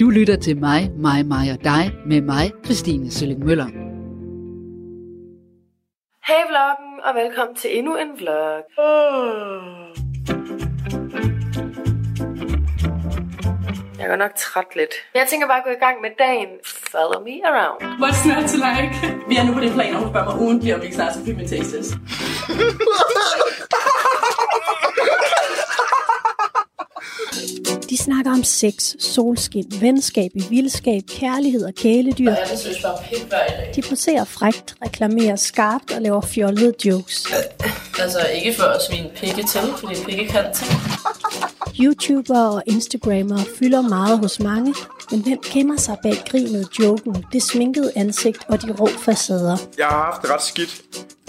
Du lytter til mig, mig, mig og dig med mig, Christine Sølling Møller. Hey vloggen, og velkommen til endnu en vlog. Jeg er nok træt lidt. Jeg tænker bare at gå i gang med dagen. Follow me around. What's not to like? Vi er nu på det plan, og hun spørger mig ugentligt, om vi ikke snart skal filme en tastes. snakker om sex, solskin, venskab i vildskab, kærlighed og kæledyr. Ja, det synes bare pænt hver dag. De poserer frægt, reklamerer skarpt og laver fjollede jokes. Altså ikke for at svine pikke til, fordi pikke kan ting. YouTubere og Instagrammere fylder meget hos mange, men hvem gemmer sig bag grinet, joken, det sminkede ansigt og de rå facader? Jeg har haft det ret skidt.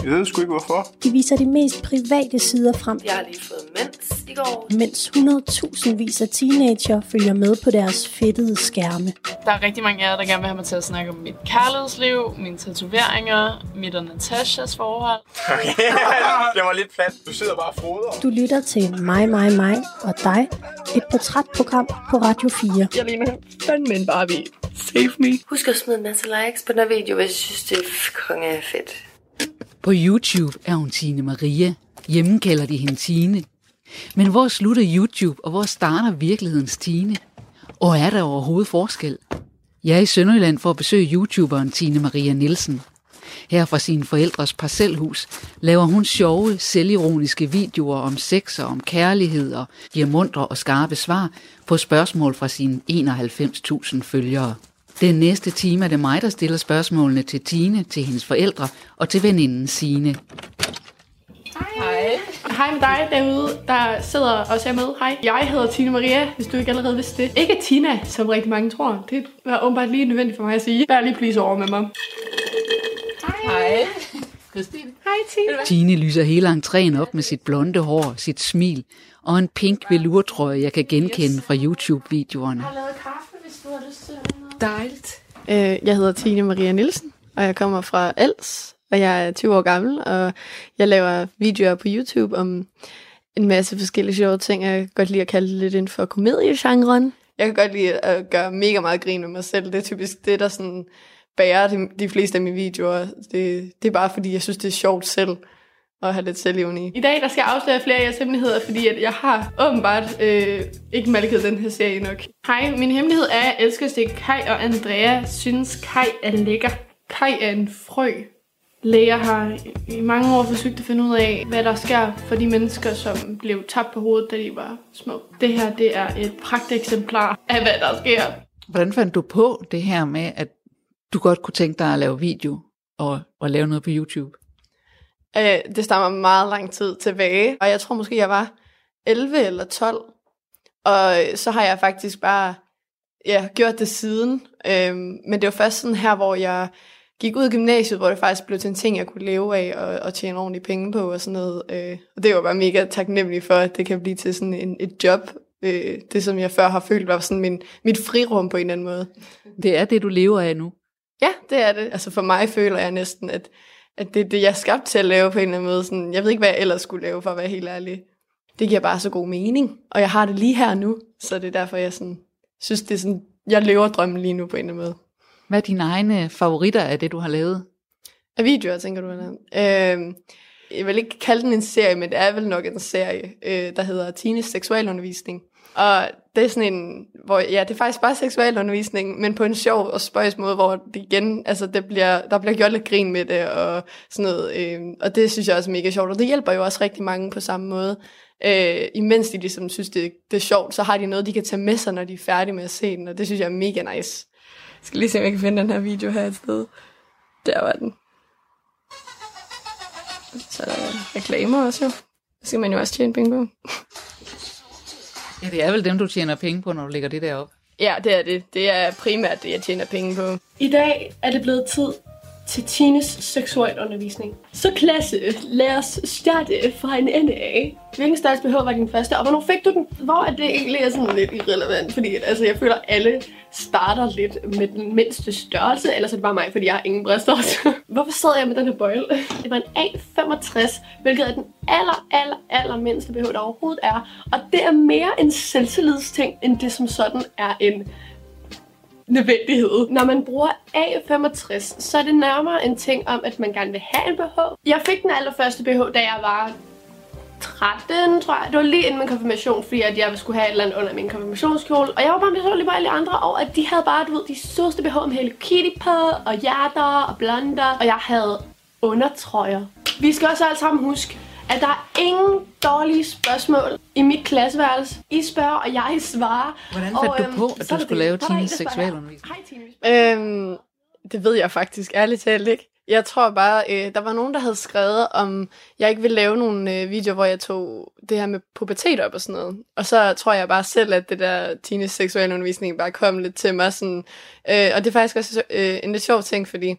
Jeg ved sgu ikke hvorfor. De viser de mest private sider frem, Jeg har lige fået mens i går. mens 100.000 vis af teenager følger med på deres fedtede skærme. Der er rigtig mange af jer, der gerne vil have mig til at snakke om mit kærlighedsliv, mine tatoveringer, mit og Natashas forhold. det var lidt plat. Du sidder bare og froder. Du lytter til Mig, mig, mig og dig, et portrætprogram på Radio 4. Jeg ligner fandme en Barbie. Save me. Husk at smide en masse likes på den her video, hvis I synes, det er konge fedt. På YouTube er hun Tine Maria. Hjemme kalder de hende Tine. Men hvor slutter YouTube, og hvor starter virkelighedens Tine? Og er der overhovedet forskel? Jeg er i Sønderjylland for at besøge YouTuberen Tine Maria Nielsen. Her fra sine forældres parcelhus laver hun sjove, selvironiske videoer om sex og om kærlighed og giver mundre og skarpe svar på spørgsmål fra sine 91.000 følgere. Den næste time er det mig, der stiller spørgsmålene til Tine, til hendes forældre og til veninden Sine. Hej. Hej med dig derude, der sidder og ser med. Hej. Jeg hedder Tina Maria, hvis du ikke allerede vidste det. Ikke Tina, som rigtig mange tror. Det var åbenbart lige nødvendigt for mig at sige. Vær lige please over med mig. Hej. Christine. Hej Tina. Tine lyser hele entréen op med sit blonde hår, sit smil og en pink velurtrøje, jeg kan genkende fra YouTube-videoerne. Jeg har lavet kaffe, hvis du har lyst til noget. Dejligt. Øh, jeg hedder Tine Maria Nielsen, og jeg kommer fra Els, og jeg er 20 år gammel, og jeg laver videoer på YouTube om en masse forskellige sjove ting. Jeg kan godt lide at kalde det lidt inden for komediegenren. Jeg kan godt lide at gøre mega meget grin med mig selv. Det er typisk det, der sådan bærer de, de fleste af mine videoer. Det, det er bare fordi, jeg synes, det er sjovt selv at have lidt selvivni. I dag der skal jeg afsløre flere af jeres hemmeligheder, fordi at jeg har åbenbart øh, ikke malket den her serie nok. Hej, min hemmelighed er, at jeg elsker at Kai og Andrea synes Kai er lækker. Kai er en frø. Læger har i- i mange år forsøgt at finde ud af, hvad der sker for de mennesker, som blev tabt på hovedet, da de var små. Det her, det er et pragteksemplar af, hvad der sker. Hvordan fandt du på det her med, at du godt kunne tænke dig at lave video og, og lave noget på YouTube? Øh, det stammer meget lang tid tilbage, og jeg tror måske, jeg var 11 eller 12. Og øh, så har jeg faktisk bare ja, gjort det siden. Øhm, men det var først sådan her, hvor jeg gik ud af gymnasiet, hvor det faktisk blev til en ting, jeg kunne leve af og, og tjene ordentlige penge på og sådan noget. Øh, og det var bare mega taknemmelig for, at det kan blive til sådan en, et job. Øh, det, som jeg før har følt, var sådan min, mit frirum på en eller anden måde. Det er det, du lever af nu. Ja, det er det. Altså for mig føler jeg næsten, at, at det er det, jeg er skabt til at lave på en eller anden måde. Sådan, jeg ved ikke, hvad jeg ellers skulle lave, for at være helt ærlig. Det giver bare så god mening. Og jeg har det lige her nu, så det er derfor, jeg sådan, synes, det er sådan, jeg lever drømmen lige nu på en eller anden måde. Hvad er dine egne favoritter af det, du har lavet? Af videoer, tænker du, eller? Øh, jeg vil ikke kalde den en serie, men det er vel nok en serie, øh, der hedder Tines seksualundervisning. Og det er sådan en, hvor ja, det er faktisk bare seksualundervisning, men på en sjov og spøjs måde, hvor det igen, altså det bliver, der bliver gjort lidt grin med det, og sådan noget. Øh, og det synes jeg også er mega sjovt, og det hjælper jo også rigtig mange på samme måde. Øh, imens de ligesom synes, det, det er sjovt, så har de noget, de kan tage med sig, når de er færdige med at se den, og det synes jeg er mega nice. Jeg skal lige se, om jeg kan finde den her video her et sted. Der var den. Så er der reklamer også jo. Det skal man jo også tjene penge på. Ja, det er vel dem, du tjener penge på, når du lægger det der op. Ja, det er det. Det er primært det, jeg tjener penge på. I dag er det blevet tid til Tines seksualundervisning. Så klasse, lad os starte fra en ende af. Hvilken størrelse BH var din første, og hvornår fik du den? Hvor er det egentlig er sådan lidt irrelevant, fordi altså, jeg føler, at alle starter lidt med den mindste størrelse, ellers er det bare mig, fordi jeg har ingen bryststørrelse. Hvorfor sad jeg med den her bøjle? Det var en A65, hvilket er den aller, aller, aller mindste BH, der overhovedet er. Og det er mere en selvtillidsting, end det som sådan er en nødvendighed. Når man bruger A65, så er det nærmere en ting om, at man gerne vil have en BH. Jeg fik den allerførste BH, da jeg var 13, tror jeg. Det var lige inden min konfirmation, fordi at jeg skulle have et eller andet under min konfirmationskjole. Og jeg var bare misundelig på alle andre over, at de havde bare, du ved, de sødeste BH med Hello Kitty på, og hjerter og blonder. Og jeg havde undertrøjer. Vi skal også alle sammen huske, at der er ingen dårlige spørgsmål i mit klasseværelse. I spørger, og jeg svarer. Hvordan fandt og, du øhm, på, at du det skulle det. lave Tines seksualundervisning? Hej Tine. Øhm, det ved jeg faktisk ærligt talt ikke. Jeg tror bare, øh, der var nogen, der havde skrevet, om jeg ikke ville lave nogle øh, videoer, hvor jeg tog det her med pubertet op og sådan noget. Og så tror jeg bare selv, at det der Tines seksualundervisning bare kom lidt til mig. Sådan, øh, og det er faktisk også øh, en lidt sjov ting, fordi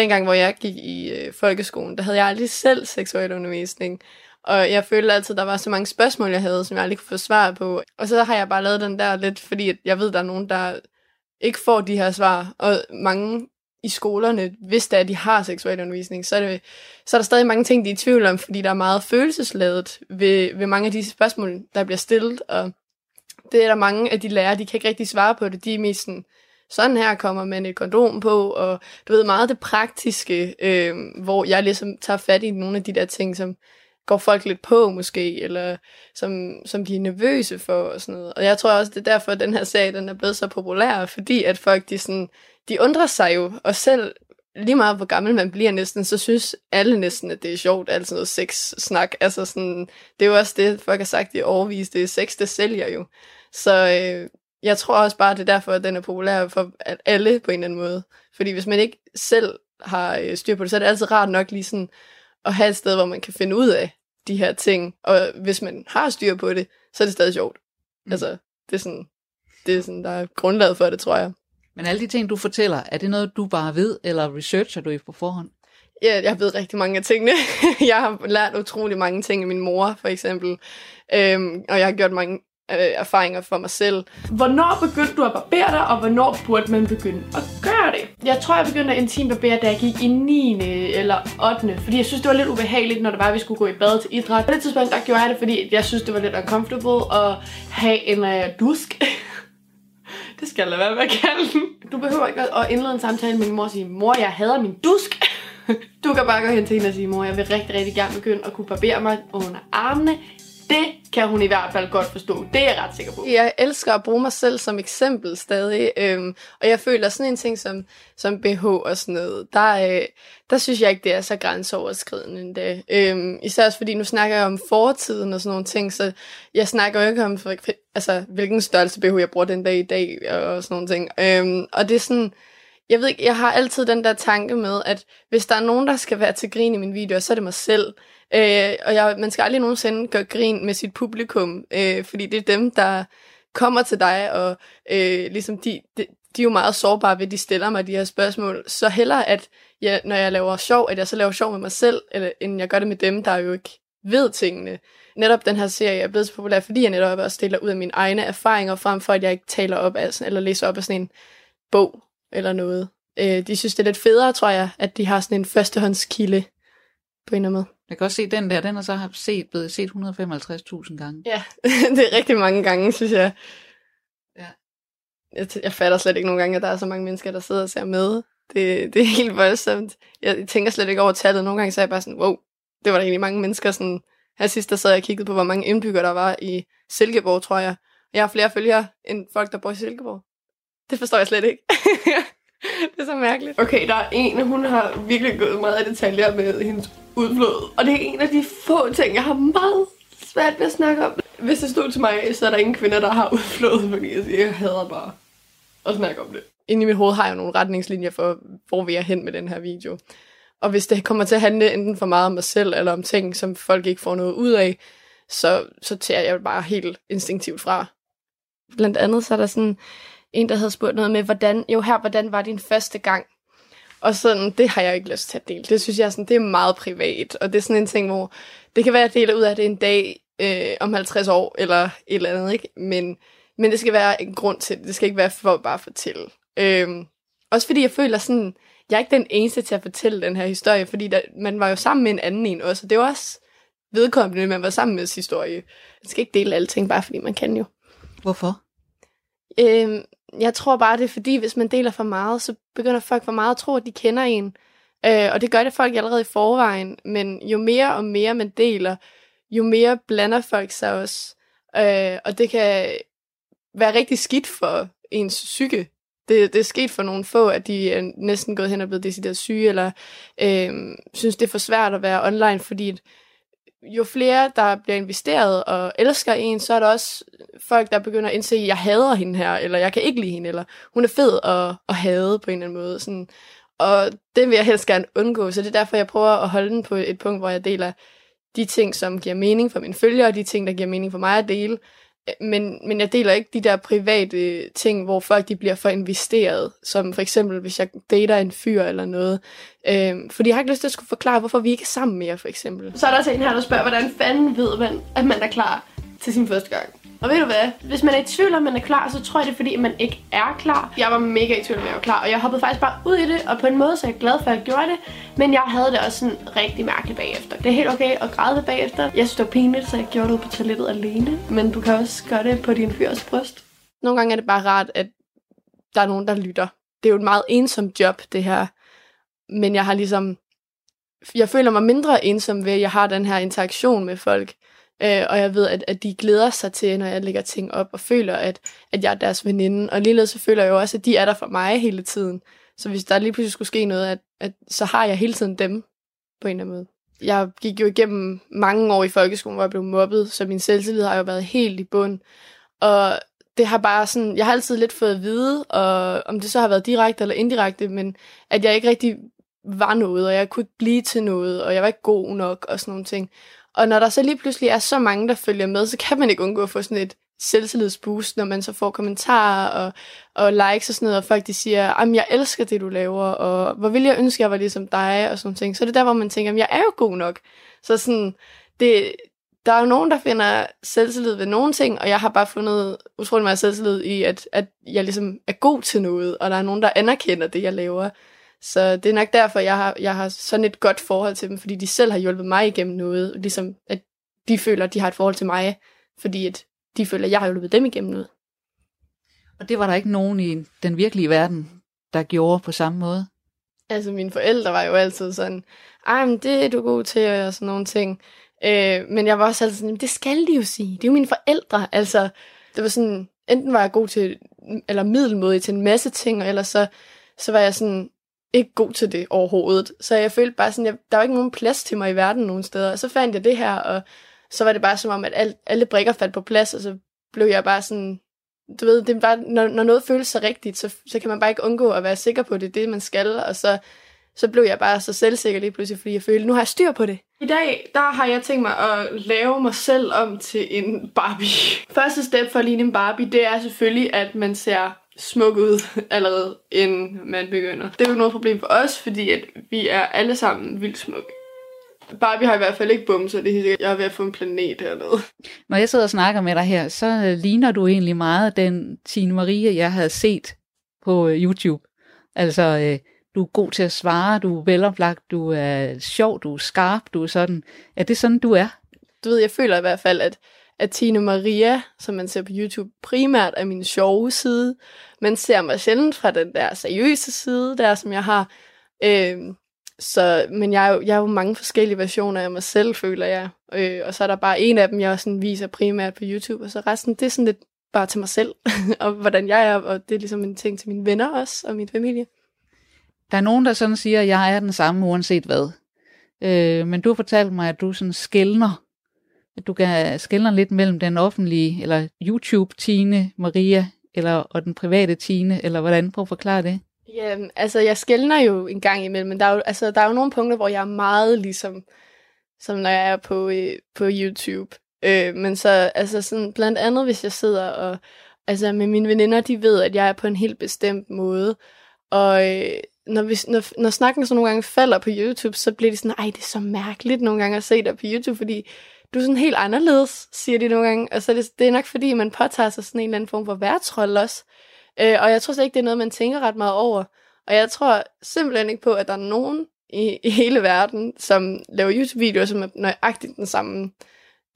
dengang, hvor jeg gik i øh, folkeskolen, der havde jeg aldrig selv seksualundervisning. Og jeg følte altid, at der var så mange spørgsmål, jeg havde, som jeg aldrig kunne få svar på. Og så har jeg bare lavet den der lidt, fordi at jeg ved, at der er nogen, der ikke får de her svar. Og mange i skolerne, hvis det er, at de har seksualundervisning, så er, det, så er der stadig mange ting, de er i tvivl om, fordi der er meget følelsesladet ved, ved mange af de spørgsmål, der bliver stillet. Og det er der mange af de lærere, de kan ikke rigtig svare på det. De er mest sådan, sådan her kommer man et kondom på, og du ved meget det praktiske, øh, hvor jeg ligesom tager fat i nogle af de der ting, som går folk lidt på måske, eller som, som de er nervøse for og sådan noget. Og jeg tror også, det er derfor, at den her sag den er blevet så populær, fordi at folk de, sådan, de undrer sig jo, og selv lige meget hvor gammel man bliver næsten, så synes alle næsten, at det er sjovt, alt sådan noget sex-snak. Altså sådan, det er jo også det, folk har sagt i overvis, det er sex, det sælger jo. Så øh, jeg tror også bare, det er derfor, at den er populær for alle på en eller anden måde. Fordi hvis man ikke selv har øh, styr på det, så er det altid rart nok lige sådan at have et sted, hvor man kan finde ud af de her ting. Og hvis man har styr på det, så er det stadig sjovt. Mm. Altså, det er sådan, det er sådan, der er grundlaget for det, tror jeg. Men alle de ting, du fortæller, er det noget, du bare ved, eller researcher du i på forhånd? Ja, jeg ved rigtig mange af tingene. jeg har lært utrolig mange ting af min mor, for eksempel. Øhm, og jeg har gjort mange øh, erfaringer for mig selv. Hvornår begyndte du at barbere dig, og hvornår burde man begynde at gøre det? Jeg tror, jeg begyndte at intimbarbere, da jeg gik i 9. eller 8. Fordi jeg synes, det var lidt ubehageligt, når det var, at vi skulle gå i bad til idræt. På det tidspunkt, der gjorde jeg det, fordi jeg synes, det var lidt uncomfortable at have en uh, dusk. det skal jeg lade være med at kalde den. Du behøver ikke at indlede en samtale med min mor og sige, mor, jeg hader min dusk. Du kan bare gå hen til hende og sige, mor, jeg vil rigtig, rigtig gerne begynde at kunne barbere mig under armene. Det kan hun i hvert fald godt forstå. Det er jeg ret sikker på. Jeg elsker at bruge mig selv som eksempel stadig, øhm, og jeg føler sådan en ting som, som BH og sådan noget, der, øh, der synes jeg ikke, det er så grænseoverskridende endda. Øhm, især også fordi nu snakker jeg om fortiden og sådan nogle ting, så jeg snakker jo ikke om, for, altså, hvilken størrelse BH jeg bruger den dag i dag og sådan nogle ting. Øhm, og det er sådan, jeg ved ikke, jeg har altid den der tanke med, at hvis der er nogen, der skal være til grin i min video, så er det mig selv. Øh, og jeg, man skal aldrig nogensinde gøre grin med sit publikum, øh, fordi det er dem, der kommer til dig, og øh, ligesom de, de, de er jo meget sårbare ved, at de stiller mig de her spørgsmål. Så hellere, at jeg, når jeg laver sjov, at jeg så laver sjov med mig selv, eller, end jeg gør det med dem, der jo ikke ved tingene. Netop den her serie er blevet så populær, fordi jeg netop også deler ud af mine egne erfaringer, frem for at jeg ikke taler op af, eller læser op af sådan en bog eller noget. Øh, de synes, det er lidt federe, tror jeg, at de har sådan en førstehåndskilde på en eller anden måde. Jeg kan også se den der, den er så har set, blevet set 155.000 gange. Ja, det er rigtig mange gange, synes jeg. Ja. Jeg, jeg fatter slet ikke nogle gange, at der er så mange mennesker, der sidder og ser med. Det, det er helt voldsomt. Jeg tænker slet ikke over tallet. Nogle gange så er jeg bare sådan, wow, det var der egentlig mange mennesker. Sådan, her sidst der sad jeg og kiggede på, hvor mange indbyggere der var i Silkeborg, tror jeg. Jeg har flere følgere end folk, der bor i Silkeborg. Det forstår jeg slet ikke. det er så mærkeligt. Okay, der er en, hun har virkelig gået meget i detaljer med hendes udflod. Og det er en af de få ting, jeg har meget svært ved at snakke om. Hvis det stod til mig, så er der ingen kvinder, der har udflod, fordi jeg, siger, jeg hader bare at snakke om det. Inde i mit hoved har jeg nogle retningslinjer for, hvor vi er hen med den her video. Og hvis det kommer til at handle enten for meget om mig selv, eller om ting, som folk ikke får noget ud af, så, så tager jeg bare helt instinktivt fra. Blandt andet så er der sådan en, der havde spurgt noget med, hvordan, jo her, hvordan var din første gang? Og sådan, det har jeg ikke lyst til at dele. Det synes jeg, sådan, det er meget privat. Og det er sådan en ting, hvor det kan være, at jeg deler ud af det en dag øh, om 50 år, eller et eller andet, ikke? Men, men det skal være en grund til det. Det skal ikke være for at bare fortælle. Øhm, også fordi jeg føler sådan, jeg er ikke den eneste til at fortælle den her historie, fordi der, man var jo sammen med en anden en også, og det var også vedkommende, man var sammen med historie. Man skal ikke dele alting, bare fordi man kan jo. Hvorfor? Øhm, jeg tror bare, det er fordi, hvis man deler for meget, så begynder folk for meget at tro, at de kender en. Øh, og det gør det folk allerede i forvejen. Men jo mere og mere man deler, jo mere blander folk sig også. Øh, og det kan være rigtig skidt for ens psyke. Det, det er sket for nogle få, at de er næsten gået hen og blevet decideret syge, eller øh, synes, det er for svært at være online, fordi jo flere, der bliver investeret og elsker en, så er der også folk, der begynder at indse, at jeg hader hende her, eller jeg kan ikke lide hende, eller hun er fed at, at hade på en eller anden måde. Sådan. Og det vil jeg helst gerne undgå, så det er derfor, jeg prøver at holde den på et punkt, hvor jeg deler de ting, som giver mening for mine følgere, og de ting, der giver mening for mig at dele. Men, men jeg deler ikke de der private ting, hvor folk de bliver for investeret, som for eksempel, hvis jeg dater en fyr eller noget. Øhm, fordi jeg har ikke lyst til at skulle forklare, hvorfor vi ikke er sammen mere, for eksempel. Så er der også en her, der spørger, hvordan fanden ved man, at man er klar til sin første gang? Og ved du hvad? Hvis man er i tvivl om, man er klar, så tror jeg, det er fordi, man ikke er klar. Jeg var mega i tvivl om, jeg var klar, og jeg hoppede faktisk bare ud i det, og på en måde så er jeg glad for, at jeg gjorde det. Men jeg havde det også sådan rigtig mærkeligt bagefter. Det er helt okay at græde bagefter. Jeg synes, det var pinligt, så jeg gjorde det på toilettet alene. Men du kan også gøre det på din fyrs bryst. Nogle gange er det bare rart, at der er nogen, der lytter. Det er jo et meget ensomt job, det her. Men jeg har ligesom... Jeg føler mig mindre ensom ved, at jeg har den her interaktion med folk. Øh, og jeg ved, at, at de glæder sig til, når jeg lægger ting op, og føler, at, at jeg er deres veninde. Og ligeledes så føler jeg jo også, at de er der for mig hele tiden. Så hvis der lige pludselig skulle ske noget, at, at så har jeg hele tiden dem på en eller anden måde. Jeg gik jo igennem mange år i folkeskolen, hvor jeg blev mobbet, så min selvtillid har jo været helt i bund. Og det har bare sådan, jeg har altid lidt fået at vide, og om det så har været direkte eller indirekte, men at jeg ikke rigtig var noget, og jeg kunne ikke blive til noget, og jeg var ikke god nok, og sådan nogle ting. Og når der så lige pludselig er så mange, der følger med, så kan man ikke undgå at få sådan et selvtillidsboost, når man så får kommentarer og, og likes og sådan noget, og folk de siger, at jeg elsker det, du laver, og hvor vil jeg ønske, jeg var ligesom dig, og sådan ting. Så det er der, hvor man tænker, at jeg er jo god nok. Så sådan, det, der er jo nogen, der finder selvtillid ved nogle ting, og jeg har bare fundet utrolig meget selvtillid i, at, at jeg ligesom er god til noget, og der er nogen, der anerkender det, jeg laver. Så det er nok derfor, jeg har, jeg har sådan et godt forhold til dem, fordi de selv har hjulpet mig igennem noget, ligesom at de føler, at de har et forhold til mig, fordi at de føler, at jeg har hjulpet dem igennem noget. Og det var der ikke nogen i den virkelige verden, der gjorde på samme måde? Altså mine forældre var jo altid sådan, ej, men det er du god til, og sådan nogle ting. Øh, men jeg var også altid sådan, det skal de jo sige. Det er jo mine forældre. Altså, det var sådan, enten var jeg god til, eller middelmodig til en masse ting, eller så, så var jeg sådan, ikke god til det overhovedet. Så jeg følte bare sådan, jeg, der var ikke nogen plads til mig i verden nogen steder. Og så fandt jeg det her, og så var det bare som om, at alt, alle brikker faldt på plads, og så blev jeg bare sådan, du ved, det er bare, når, når noget føles så rigtigt, så, så kan man bare ikke undgå at være sikker på, at det er det, man skal, og så, så blev jeg bare så selvsikker lige pludselig, fordi jeg følte, nu har jeg styr på det. I dag, der har jeg tænkt mig at lave mig selv om til en Barbie. Første step for at ligne en Barbie, det er selvfølgelig, at man ser smuk ud allerede, inden man begynder. Det er jo ikke noget problem for os, fordi at vi er alle sammen vildt smukke. Barbie har i hvert fald ikke bumser, det er sikkert, jeg er ved at få en planet hernede. Når jeg sidder og snakker med dig her, så øh, ligner du egentlig meget den Tine Marie, jeg havde set på øh, YouTube. Altså, øh, du er god til at svare, du er veloplagt, du er sjov, du er skarp, du er sådan. Er det sådan, du er? Du ved, jeg føler i hvert fald, at at Tine Maria, som man ser på YouTube, primært er min sjove side. Man ser mig sjældent fra den der seriøse side, der som jeg har. Øhm, så, men jeg er, jo, jeg er jo mange forskellige versioner af mig selv, føler jeg. Øh, og så er der bare en af dem, jeg sådan viser primært på YouTube, og så resten, det er sådan lidt bare til mig selv, og hvordan jeg er, og det er ligesom en ting til mine venner også, og min familie. Der er nogen, der sådan siger, at jeg er den samme uanset hvad. Øh, men du har fortalt mig, at du sådan skældner at du kan skælne lidt mellem den offentlige, eller YouTube-Tine Maria, eller, og den private Tine, eller hvordan? Prøv at forklare det. Ja, altså jeg skældner jo en gang imellem, men der er jo, altså, der er jo nogle punkter, hvor jeg er meget ligesom, som når jeg er på, øh, på YouTube. Øh, men så, altså sådan, blandt andet, hvis jeg sidder og, altså med mine veninder, de ved, at jeg er på en helt bestemt måde, og øh, når, vi, når, når snakken så nogle gange falder på YouTube, så bliver de sådan, ej, det er så mærkeligt nogle gange at se dig på YouTube, fordi du er sådan helt anderledes, siger de nogle gange. Og så er det, det er nok fordi, man påtager sig sådan en eller anden form for værtsrolle også. Øh, og jeg tror slet ikke, det er noget, man tænker ret meget over. Og jeg tror simpelthen ikke på, at der er nogen i, i hele verden, som laver YouTube-videoer, som er nøjagtigt den samme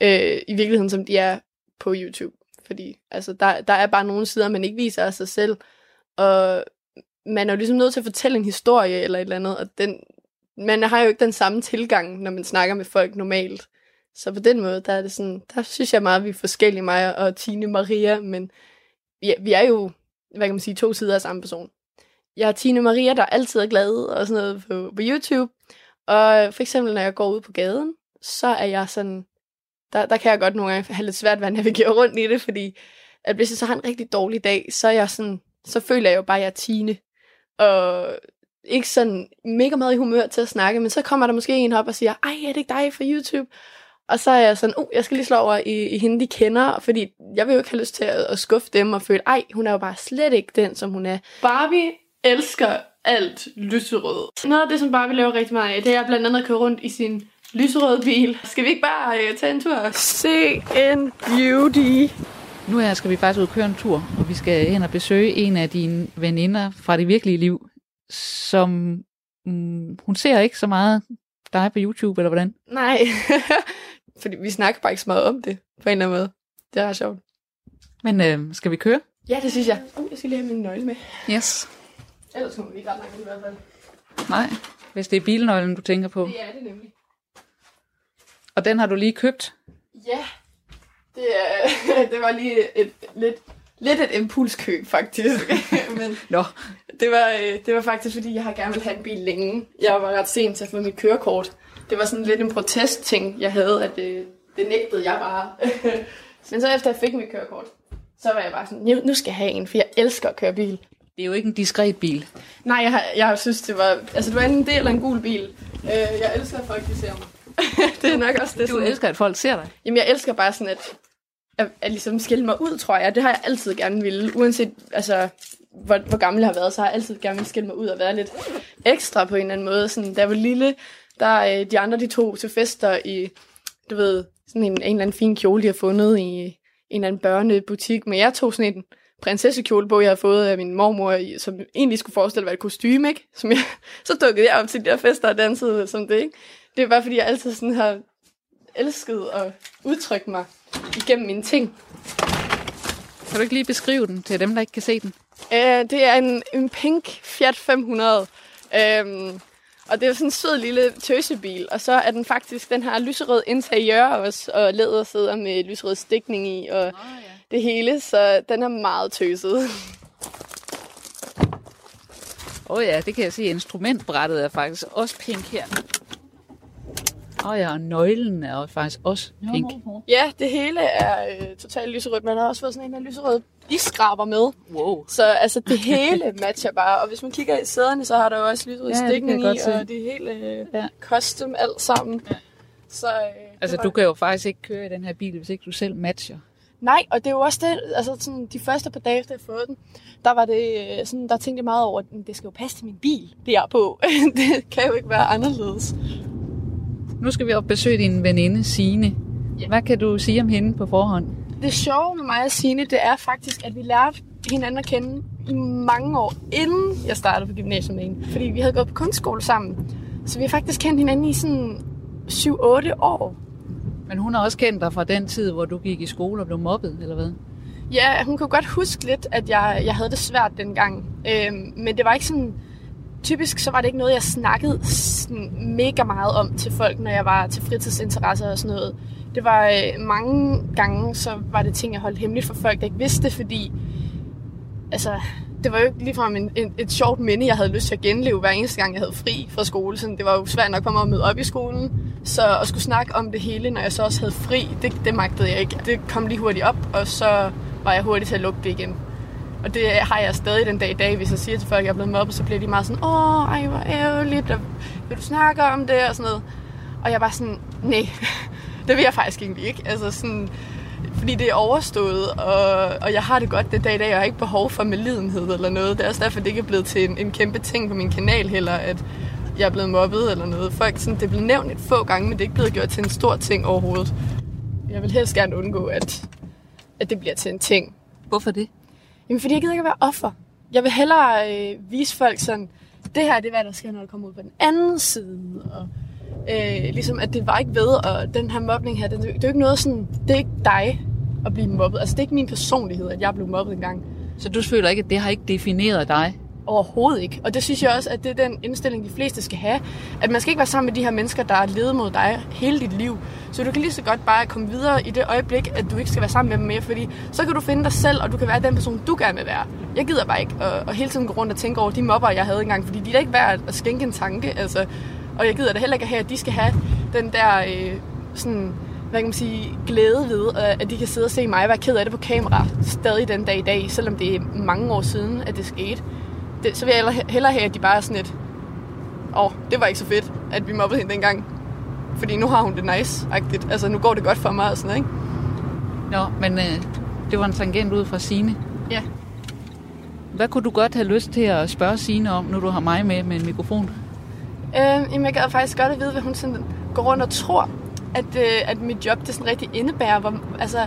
øh, i virkeligheden, som de er på YouTube. fordi altså, der, der er bare nogle sider, man ikke viser af sig selv, og man er jo ligesom nødt til at fortælle en historie eller et eller andet, og den, man har jo ikke den samme tilgang, når man snakker med folk normalt. Så på den måde, der er det sådan, der synes jeg meget, at vi er forskellige, mig og Tine Maria, men ja, vi er jo, hvad kan man sige, to sider af samme person. Jeg er Tine Maria, der altid er glad og sådan noget på, på YouTube, og for eksempel, når jeg går ud på gaden, så er jeg sådan, der, der kan jeg godt nogle gange have lidt svært ved at navigere rundt i det, fordi at hvis jeg så har en rigtig dårlig dag, så er jeg sådan, så føler jeg jo bare, at jeg er Tine. Og ikke sådan mega meget i humør til at snakke, men så kommer der måske en op og siger, ej, er det ikke dig fra YouTube? Og så er jeg sådan, uh, jeg skal lige slå over i, i hende, de kender, fordi jeg vil jo ikke have lyst til at, at skuffe dem og føle, ej, hun er jo bare slet ikke den, som hun er. Barbie elsker alt lyserød. Noget af det, som Barbie laver rigtig meget af, det er blandt andet at køre rundt i sin lyserøde bil. Skal vi ikke bare uh, tage en tur? Se en beauty. Nu her skal vi faktisk ud og køre en tur, og vi skal hen og besøge en af dine veninder fra det virkelige liv, som mm, hun ser ikke så meget dig på YouTube, eller hvordan? Nej, fordi vi snakker bare ikke så meget om det, på en eller anden måde. Det er ret sjovt. Men øh, skal vi køre? Ja, det synes jeg. Uh, jeg skal lige have min nøgle med. Yes. Ellers kommer vi ikke ret langt i hvert fald. Nej, hvis det er bilnøglen, du tænker på. Det er det nemlig. Og den har du lige købt. Ja, det, er, det var lige et, lidt, lidt et impulskøb, faktisk. Men Nå, det var, øh, det var faktisk, fordi jeg har gerne vil have en bil længe. Jeg var ret sent til at få mit kørekort. Det var sådan lidt en protestting, jeg havde, at det, det nægtede jeg bare. Men så efter jeg fik mit kørekort, så var jeg bare sådan, "Nu- skal jeg have en, for jeg elsker at køre bil. det er jo ikke en diskret bil. Nej, jeg, jeg synes, det var... Altså, det var enten det eller en gul bil. Øh, jeg elsker, at folk de ser mig. det er nok også det. Du sådan- elsker, at folk ser dig. Jamen, jeg elsker bare sådan, at, at, at ligesom skille mig ud, tror jeg. Det har jeg altid gerne ville. Uanset altså, hvor, hvor gammel jeg har været, så har jeg altid gerne ville skille mig ud og være lidt ekstra på en eller anden måde. Sådan, da jeg var lille, der øh, de andre, de tog til fester i, du ved, sådan en, en eller anden fin kjole, de har fundet i en eller anden børnebutik. Men jeg tog sådan en prinsessekjole på, jeg havde fået af min mormor, som egentlig skulle forestille at være et kostume, ikke? Som jeg, så dukkede jeg op til de der fester og dansede som det, ikke? Det er bare fordi, jeg altid sådan har elsket at udtrykke mig igennem mine ting. Kan du ikke lige beskrive den til dem, der ikke kan se den? Uh, det er en, en pink Fiat 500. Um, og det er sådan en sød lille tøsebil. Og så er den faktisk, den har lyserød interiør også, og lædersæder med lyserød stikning i, og oh, ja. det hele. Så den er meget tøset. Åh oh ja, det kan jeg se. Instrumentbrættet er faktisk også pink her. Åh oh ja, og nøglen er faktisk også pink. ja, det hele er øh, totalt lyserødt. Man har også fået sådan en af lyserød iskraber med. Wow. Så altså, det hele matcher bare. Og hvis man kigger i sæderne, så har der jo også lyserød Ja, jeg i, se. og det helt øh, Ja. custom alt sammen. Ja. Så, øh, Altså, var- du kan jo faktisk ikke køre i den her bil, hvis ikke du selv matcher. Nej, og det er jo også det, altså sådan, de første par dage efter jeg fået den, der var det øh, sådan, der tænkte jeg meget over, at det skal jo passe til min bil, det er på. det kan jo ikke være anderledes. Nu skal vi op besøge din veninde, Signe. Ja. Hvad kan du sige om hende på forhånd? Det sjove med mig og Signe, det er faktisk, at vi lærte hinanden at kende i mange år, inden jeg startede på gymnasiet med hende. Fordi vi havde gået på kunstskole sammen. Så vi har faktisk kendt hinanden i sådan 7-8 år. Men hun har også kendt dig fra den tid, hvor du gik i skole og blev mobbet, eller hvad? Ja, hun kunne godt huske lidt, at jeg, jeg havde det svært dengang. Øhm, men det var ikke sådan... Typisk så var det ikke noget, jeg snakkede sådan mega meget om til folk, når jeg var til fritidsinteresser og sådan noget. Det var øh, mange gange, så var det ting, jeg holdt hemmeligt for folk, der ikke vidste fordi... Altså, det var jo ikke ligefrem en, en, et sjovt minde, jeg havde lyst til at genleve hver eneste gang, jeg havde fri fra skole. Sådan, det var jo svært nok at komme og møde op i skolen. Så at skulle snakke om det hele, når jeg så også havde fri, det, det magtede jeg ikke. Det kom lige hurtigt op, og så var jeg hurtig til at lukke det igen. Og det har jeg stadig den dag i dag, hvis jeg siger til folk, at jeg er blevet mobbet, så bliver de meget sådan, åh, ej, hvor ærgerligt, og vil du snakke om det, og sådan noget. Og jeg er bare sådan, nej, det vil jeg faktisk egentlig ikke. Altså sådan, fordi det er overstået, og, og jeg har det godt den dag i dag, og jeg har ikke behov for medlidenhed eller noget. Det er også derfor, det ikke er blevet til en, en kæmpe ting på min kanal heller, at jeg er blevet mobbet eller noget. Folk, sådan, det er blevet nævnt et få gange, men det er ikke blevet gjort til en stor ting overhovedet. Jeg vil helst gerne undgå, at, at det bliver til en ting. Hvorfor det? Jamen, fordi jeg gider ikke at være offer. Jeg vil hellere øh, vise folk sådan, det her det er, hvad der sker, når du kommer ud på den anden side. Og, øh, ligesom, at det var ikke ved, og den her mobning her, det, det er jo ikke noget sådan, det er ikke dig. at blive mobbet. Altså det er ikke min personlighed, at jeg blev mobbet engang. Så du føler ikke, at det har ikke defineret dig? Overhovedet ikke. Og det synes jeg også, at det er den indstilling, de fleste skal have. At man skal ikke være sammen med de her mennesker, der er ledet mod dig hele dit liv. Så du kan lige så godt bare komme videre i det øjeblik, at du ikke skal være sammen med dem mere, fordi så kan du finde dig selv, og du kan være den person, du gerne vil være. Jeg gider bare ikke at, at hele tiden gå rundt og tænke over de mobber, jeg havde engang, fordi de er da ikke værd at skænke en tanke. Altså, og jeg gider da heller ikke have, at de skal have den der øh, sådan, hvad kan man sige, glæde ved, øh, at de kan sidde og se mig være ked af det på kamera, stadig den dag i dag, selvom det er mange år siden, at det skete. Det, så vil jeg hellere have, at de bare er sådan et, åh, oh, det var ikke så fedt, at vi mobbede hende dengang. Fordi nu har hun det nice-agtigt. Altså, nu går det godt for mig og sådan noget, ikke? Nå, men øh, det var en tangent ud fra Sine. Ja. Hvad kunne du godt have lyst til at spørge Sine om, når du har mig med med en mikrofon? Øh, jamen, jeg gad faktisk godt at vide, hvad hun sådan går rundt og tror, at, øh, at mit job det sådan rigtig indebærer. Hvor, altså,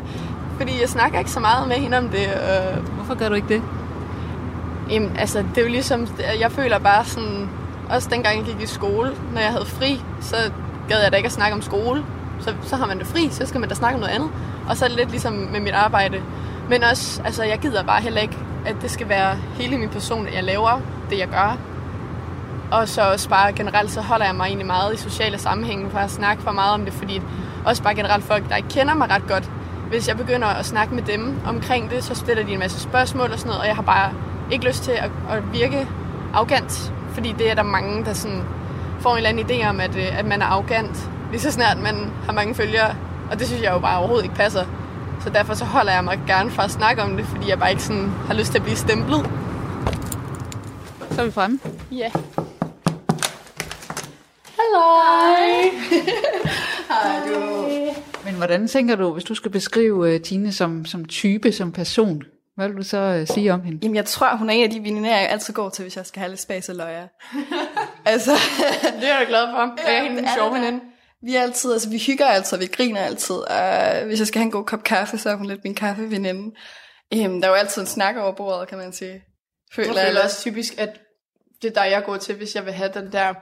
fordi jeg snakker ikke så meget med hende om det. Øh. Hvorfor gør du ikke det? Jamen, altså, det er jo ligesom, jeg føler bare sådan, også dengang jeg gik i skole, når jeg havde fri, så gad jeg da ikke at snakke om skole. Så, så har man det fri, så skal man da snakke om noget andet. Og så er det lidt ligesom med mit arbejde. Men også, altså, jeg gider bare heller ikke, at det skal være hele min person, at jeg laver det, jeg gør. Og så også bare generelt, så holder jeg mig egentlig meget i sociale sammenhænge for at snakke for meget om det, fordi også bare generelt folk, der ikke kender mig ret godt, hvis jeg begynder at snakke med dem omkring det, så stiller de en masse spørgsmål og sådan noget, og jeg har bare ikke lyst til at, at virke arrogant, fordi det er der mange, der sådan får en eller anden idé om, at, øh, at man er arrogant, lige så snart man har mange følgere, og det synes jeg jo bare overhovedet ikke passer. Så derfor så holder jeg mig gerne fra at snakke om det, fordi jeg bare ikke sådan har lyst til at blive stemplet. Så er vi fremme. Ja. Hej. Hej du. Men hvordan tænker du, hvis du skal beskrive uh, Tine som, som type, som person? Hvad vil du så uh, sige om hende? Jamen, jeg tror, hun er en af de veninder, jeg altid går til, hvis jeg skal have lidt spas og løjer. altså, det er jeg glad for. Jeg er hende en sjov veninde. Vi er altid, altså vi hygger altid, vi griner altid. Og hvis jeg skal have en god kop kaffe, så er hun lidt min kaffeveninde. Øhm, der er jo altid en snak over bordet, kan man sige. Føler jeg føler også typisk, at det er der, jeg går til, hvis jeg vil have den der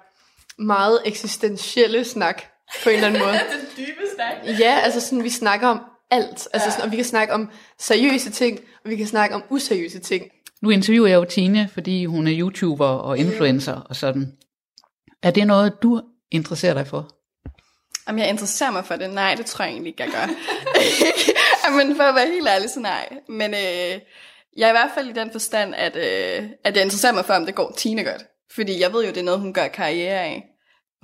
meget eksistentielle snak, på en eller anden måde. den dybe snak. Ja, altså sådan, vi snakker om alt. Altså sådan, og vi kan snakke om seriøse ting, og vi kan snakke om useriøse ting. Nu interviewer jeg jo Tine, fordi hun er YouTuber og influencer og sådan. Er det noget, du interesserer dig for? Om jeg interesserer mig for det? Nej, det tror jeg egentlig ikke, jeg gør. Men for at være helt ærlig, så nej. Men øh, jeg er i hvert fald i den forstand, at, øh, at jeg interesserer mig for, om det går Tine godt. Fordi jeg ved jo, det er noget, hun gør karriere af.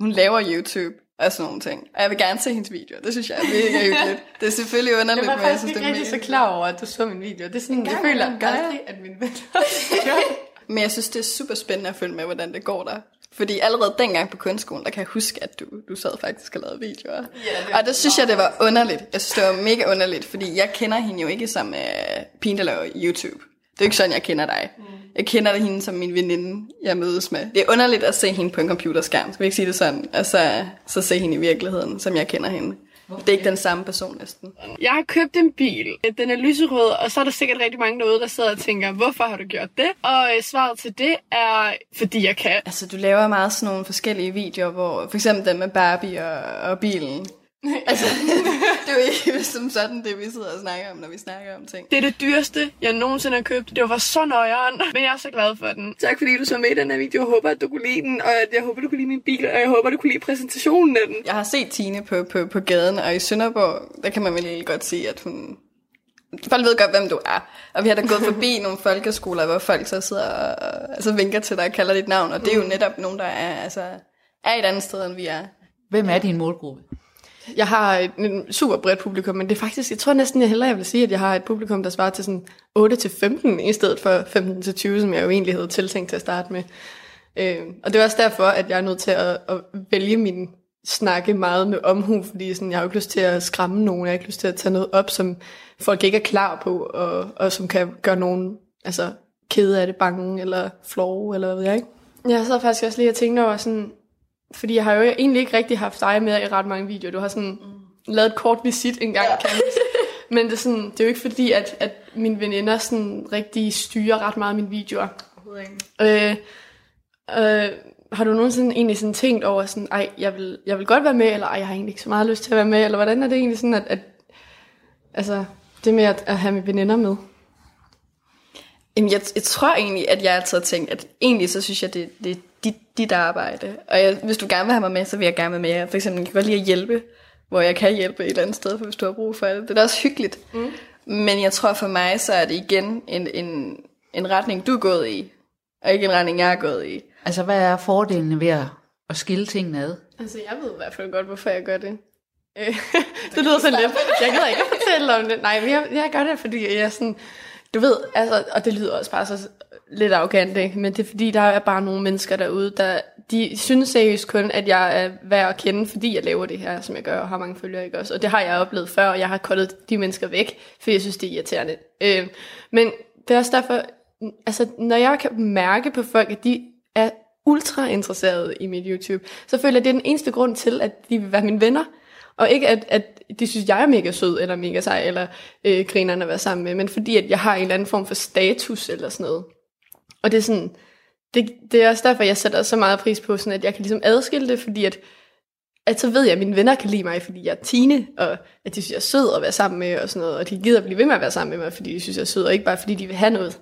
Hun laver YouTube og sådan nogle ting. Og jeg vil gerne se hendes videoer. Det synes jeg er mega hyggeligt. Det er selvfølgelig underligt, men jeg synes, det er Jeg var faktisk ikke så klar over, at du så min video. Det er sådan, jeg føler aldrig, at min venner Men jeg synes, det er super spændende at følge med, hvordan det går der. Fordi allerede dengang på kunstskolen, der kan jeg huske, at du, du sad faktisk og lavede videoer. Ja, det og det synes jeg, det var underligt. Jeg synes, det var mega underligt, fordi jeg kender hende jo ikke som uh, pigen, der laver YouTube. Det er ikke sådan, jeg kender dig. Mm. Jeg kender det hende som min veninde, jeg mødes med. Det er underligt at se hende på en computerskærm. Skal vi ikke sige det sådan? Og så, så se hende i virkeligheden, som jeg kender hende. Okay. Det er ikke den samme person næsten. Jeg har købt en bil. Den er lyserød, og så er der sikkert rigtig mange derude, der sidder og tænker, hvorfor har du gjort det? Og øh, svaret til det er, fordi jeg kan. Altså, du laver meget sådan nogle forskellige videoer, hvor for eksempel den med Barbie og, og bilen. altså, det er jo ikke som sådan det, vi sidder og snakker om, når vi snakker om ting. Det er det dyreste, jeg nogensinde har købt. Det var så nøjeren, men jeg er så glad for den. Tak fordi du så med i den her video. Jeg håber, at du kunne lide den, og jeg håber, du kunne lide min bil, og jeg håber, du kunne lide præsentationen af den. Jeg har set Tine på, på, på gaden, og i Sønderborg, der kan man vel godt sige, at hun Folk ved godt, hvem du er. Og vi har da gået forbi nogle folkeskoler, hvor folk så sidder og altså, vinker til dig og kalder dit navn. Og det er jo mm. netop nogen, der er, altså, er et andet sted, end vi er. Hvem er din målgruppe? Jeg har et, super bredt publikum, men det er faktisk, jeg tror næsten, jeg hellere jeg vil sige, at jeg har et publikum, der svarer til sådan 8-15, i stedet for 15-20, som jeg jo egentlig havde tiltænkt til at starte med. Øh, og det er også derfor, at jeg er nødt til at, at vælge min snakke meget med omhu, fordi sådan, jeg har jo ikke lyst til at skræmme nogen, jeg har ikke lyst til at tage noget op, som folk ikke er klar på, og, og som kan gøre nogen altså, kede af det, bange, eller flove, eller hvad ved jeg ikke. Jeg sad faktisk også lige og tænkte over sådan, fordi jeg har jo egentlig ikke rigtig haft dig med i ret mange videoer. Du har sådan mm. lavet et kort visit en gang, ja. kan Men det er, sådan, det er jo ikke fordi, at, at mine veninder sådan rigtig styrer ret meget mine videoer. Øh, øh, har du nogensinde egentlig sådan tænkt over sådan, ej, jeg vil, jeg vil godt være med, eller ej, jeg har egentlig ikke så meget lyst til at være med, eller hvordan er det egentlig sådan, at, at altså, Det med at, at have mine veninder med. Jamen, jeg, jeg tror egentlig, at jeg altid har tænkt, at egentlig så synes jeg, det, det er dit, dit arbejde. Og jeg, hvis du gerne vil have mig med, så vil jeg gerne være med. Jeg for eksempel jeg kan godt lide at hjælpe, hvor jeg kan hjælpe et eller andet sted, for hvis du har brug for det. Det er da også hyggeligt. Mm. Men jeg tror for mig, så er det igen en, en, en retning, du er gået i, og ikke en retning, jeg er gået i. Altså, hvad er fordelene ved at, at skille tingene ad? Altså, jeg ved i hvert fald godt, hvorfor jeg gør det. Øh, det lyder sådan lidt. Jeg gider ikke at fortælle om det. Nej, men jeg, jeg gør det, fordi jeg er sådan... Du ved, altså, og det lyder også bare så lidt arrogant, ikke? men det er fordi, der er bare nogle mennesker derude, der de synes seriøst kun, at jeg er værd at kende, fordi jeg laver det her, som jeg gør, og har mange følgere, ikke også? Og det har jeg oplevet før, og jeg har kottet de mennesker væk, fordi jeg synes, det er irriterende. Øh, men det er også derfor, altså, når jeg kan mærke på folk, at de er ultra interesserede i mit YouTube, så føler jeg, at det er den eneste grund til, at de vil være mine venner. Og ikke at, at de synes, jeg er mega sød, eller mega sej, eller øh, grinerne at være sammen med, men fordi at jeg har en eller anden form for status, eller sådan noget. Og det er sådan, det, det er også derfor, jeg sætter så meget pris på, sådan at jeg kan ligesom adskille det, fordi at, at så ved jeg, at mine venner kan lide mig, fordi jeg er Tine, og at de synes, jeg er sød at være sammen med, og sådan noget, og de gider at blive ved med at være sammen med mig, fordi de synes, jeg er sød, og ikke bare fordi de vil have noget,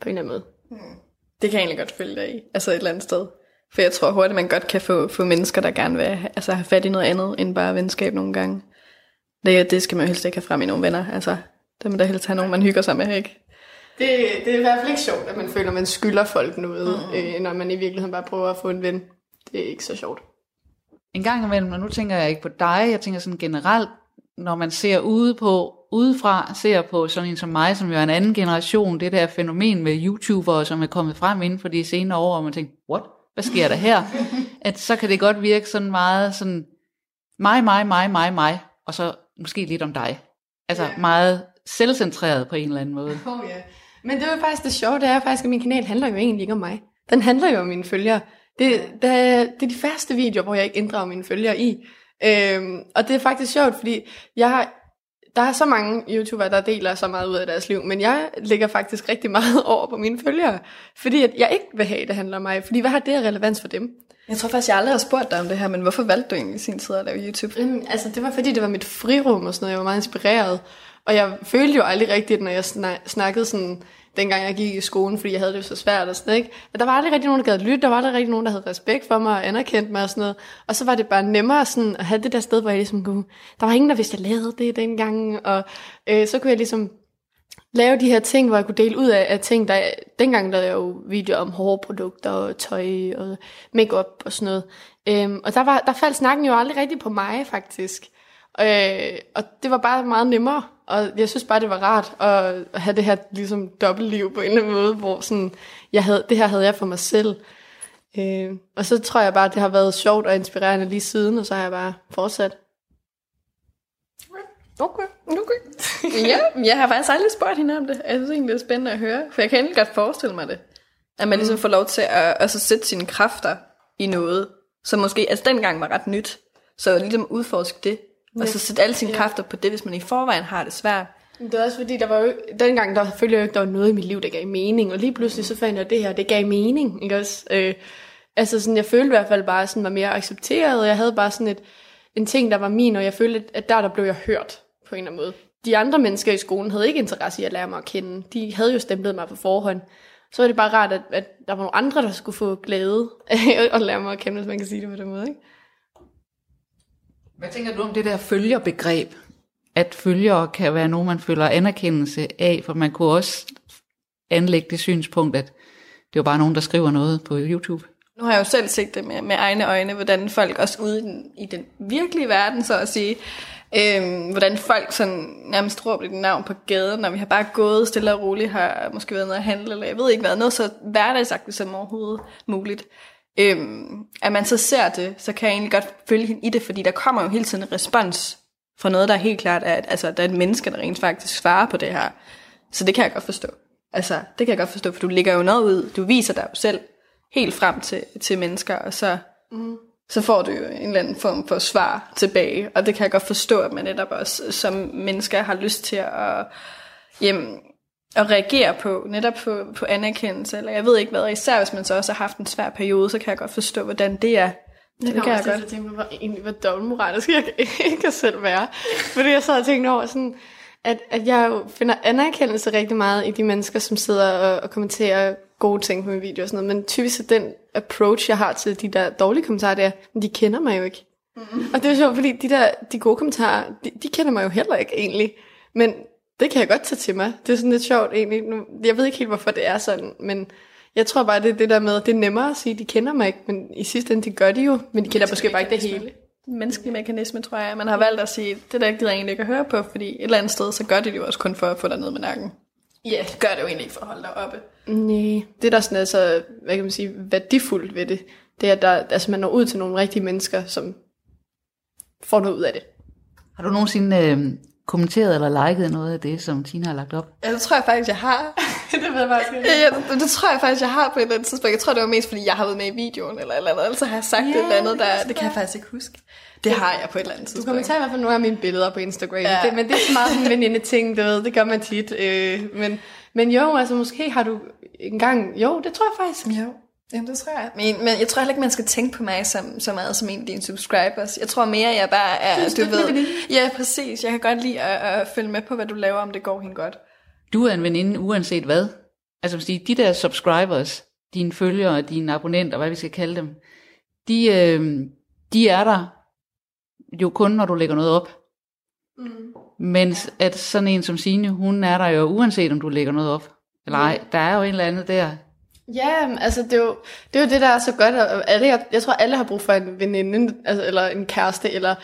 på en eller anden måde. Mm. Det kan jeg egentlig godt følge dig i, altså et eller andet sted. For jeg tror hurtigt, man godt kan få, få mennesker, der gerne vil altså have fat i noget andet, end bare venskab nogle gange. Det, det skal man jo helst ikke have frem i nogle venner, altså. Det må da helst have nogen, man hygger sig med, ikke? Det, det er i hvert fald ikke sjovt, at man føler, at man skylder folk noget, mm. øh, når man i virkeligheden bare prøver at få en ven. Det er ikke så sjovt. En gang imellem, og nu tænker jeg ikke på dig, jeg tænker sådan generelt, når man ser ude på, udefra, ser på sådan en som mig, som jo er en anden generation, det der fænomen med YouTubere, som er kommet frem inden for de senere år, og man tænker, what? Hvad sker der her? at så kan det godt virke sådan meget sådan, mig, mig, mig, mig, mig, og så måske lidt om dig. Altså yeah. meget selvcentreret på en eller anden måde. Oh, yeah. Men det var faktisk det sjove, det er faktisk, at min kanal handler jo egentlig ikke om mig. Den handler jo om mine følgere. Det, det, er, det er de første videoer, hvor jeg ikke inddrager mine følgere i. Øhm, og det er faktisk sjovt, fordi jeg har, der er så mange YouTubere, der deler så meget ud af deres liv, men jeg lægger faktisk rigtig meget over på mine følgere, fordi at jeg ikke vil have, at det handler om mig. Fordi hvad har det relevans for dem? Jeg tror faktisk, jeg aldrig har spurgt dig om det her, men hvorfor valgte du egentlig sin tid at lave YouTube? Jamen, altså, det var fordi, det var mit frirum og sådan noget. Jeg var meget inspireret. Og jeg følte jo aldrig rigtigt, når jeg snakkede sådan, dengang jeg gik i skolen, fordi jeg havde det jo så svært og sådan, ikke? At der var aldrig rigtig nogen, der gad lytte, der var aldrig rigtig nogen, der havde respekt for mig og anerkendt mig og sådan noget. Og så var det bare nemmere sådan at have det der sted, hvor jeg ligesom kunne, der var ingen, der vidste, at jeg lavede det dengang, og øh, så kunne jeg ligesom lave de her ting, hvor jeg kunne dele ud af, af ting, der dengang lavede jeg jo videoer om hårprodukter og tøj og makeup og sådan noget. Øhm, og der, var, der faldt snakken jo aldrig rigtig på mig, faktisk. Øh, og det var bare meget nemmere, og jeg synes bare, det var rart at, have det her ligesom dobbeltliv på en eller anden måde, hvor sådan, jeg havde, det her havde jeg for mig selv. Øh, og så tror jeg bare, at det har været sjovt og inspirerende lige siden, og så har jeg bare fortsat. Okay, okay. ja, jeg har faktisk aldrig spurgt hende om det. Jeg synes egentlig, det er spændende at høre, for jeg kan egentlig godt forestille mig det. At man ligesom får lov til at, at så sætte sine kræfter i noget, som måske altså dengang var ret nyt. Så ligesom udforske det, og så sætte alle sine ja. kræfter på det, hvis man i forvejen har det svært. Det er også fordi, der var jo, dengang der følte jeg ikke, der var noget i mit liv, der gav mening. Og lige pludselig så fandt jeg, at det her, det gav mening. Ikke også? Øh, altså sådan, jeg følte i hvert fald bare sådan, var mere accepteret. Og jeg havde bare sådan et, en ting, der var min, og jeg følte, at der, der blev jeg hørt på en eller anden måde. De andre mennesker i skolen havde ikke interesse i at lære mig at kende. De havde jo stemplet mig på forhånd. Så var det bare rart, at, at der var nogle andre, der skulle få glæde af at lære mig at kende, hvis man kan sige det på den måde. Ikke? Hvad tænker du om det der følgerbegreb? At følgere kan være nogen, man føler anerkendelse af, for man kunne også anlægge det synspunkt, at det var bare nogen, der skriver noget på YouTube. Nu har jeg jo selv set det med, med egne øjne, hvordan folk også ude i den, i den virkelige verden, så at sige, øhm, hvordan folk sådan nærmest råber dit navn på gaden, når vi har bare gået stille og roligt, har måske været nede at handle, eller jeg ved ikke hvad, noget så hverdagsagtigt som overhovedet muligt øhm, at man så ser det, så kan jeg egentlig godt følge hende i det, fordi der kommer jo hele tiden en respons fra noget, der er helt klart, at altså, der er et menneske, der rent faktisk svarer på det her. Så det kan jeg godt forstå. Altså, det kan jeg godt forstå, for du ligger jo noget ud, du viser dig jo selv helt frem til, til mennesker, og så, mm. så får du jo en eller anden form for svar tilbage, og det kan jeg godt forstå, at man netop også som mennesker har lyst til at jamen, at reagere på, netop på, på anerkendelse, eller jeg ved ikke hvad, især hvis man så også har haft en svær periode, så kan jeg godt forstå, hvordan det er. Det, det kan jeg godt. Jeg tænke, hvor, egentlig, hvor dobbeltmoralisk jeg ikke kan selv være. Fordi jeg sad og tænkte over sådan, at, at jeg jo finder anerkendelse rigtig meget i de mennesker, som sidder og, og kommenterer gode ting på min video og sådan noget. Men typisk er den approach, jeg har til de der dårlige kommentarer, det er, de kender mig jo ikke. Mm. Og det er sjovt, fordi de der de gode kommentarer, de, de kender mig jo heller ikke egentlig. Men det kan jeg godt tage til mig. Det er sådan lidt sjovt egentlig. Nu, jeg ved ikke helt, hvorfor det er sådan, men jeg tror bare, det er det der med, det er nemmere at sige, de kender mig ikke, men i sidste ende, de gør de jo, men de kender måske bare ikke det hele. Menneskelig mekanisme, tror jeg. Man har valgt at sige, det der gider jeg egentlig ikke at høre på, fordi et eller andet sted, så gør de det jo også kun for at få dig ned med nakken. Ja, yeah, gør det jo egentlig ikke for at holde dig oppe. Nej, det der sådan er så, hvad kan man sige, værdifuldt ved det, det er, at der, altså man når ud til nogle rigtige mennesker, som får noget ud af det. Har du nogensinde øh, kommenteret eller liket noget af det, som Tina har lagt op? Ja, det tror jeg faktisk, jeg har. det ved jeg faktisk ikke. Ja, ja det, det, tror jeg faktisk, jeg har på et eller andet tidspunkt. Jeg tror, det var mest, fordi jeg har været med i videoen, eller eller andet. Altså har jeg sagt yeah, et eller andet, der, det kan jeg faktisk ikke huske. Det har jeg på et eller andet tidspunkt. Du kommenterer i hvert fald nogle af mine billeder på Instagram. Ja. Det, men det er så meget en veninde ting, du ved. Det gør man tit. Øh, men, men jo, altså måske har du engang... Jo, det tror jeg faktisk. Jo. Jamen, det tror jeg. Men, men jeg tror heller ikke, man skal tænke på mig som, så meget som en af dine subscribers. Jeg tror mere, jeg bare er, du, du ved... Ja, præcis. Jeg kan godt lide at, at følge med på, hvad du laver, om det går hende godt. Du er en veninde, uanset hvad. Altså, sige, de der subscribers, dine følgere, dine abonnenter, hvad vi skal kalde dem, de, øh, de er der jo kun, når du lægger noget op. Mm. Mens at sådan en som Signe, hun er der jo uanset om du lægger noget op. Eller ej, der er jo en eller anden der, Ja, altså det er, jo, det er jo det, der er så godt. Alle, jeg, jeg tror, alle har brug for en veninde, altså, eller en kæreste, eller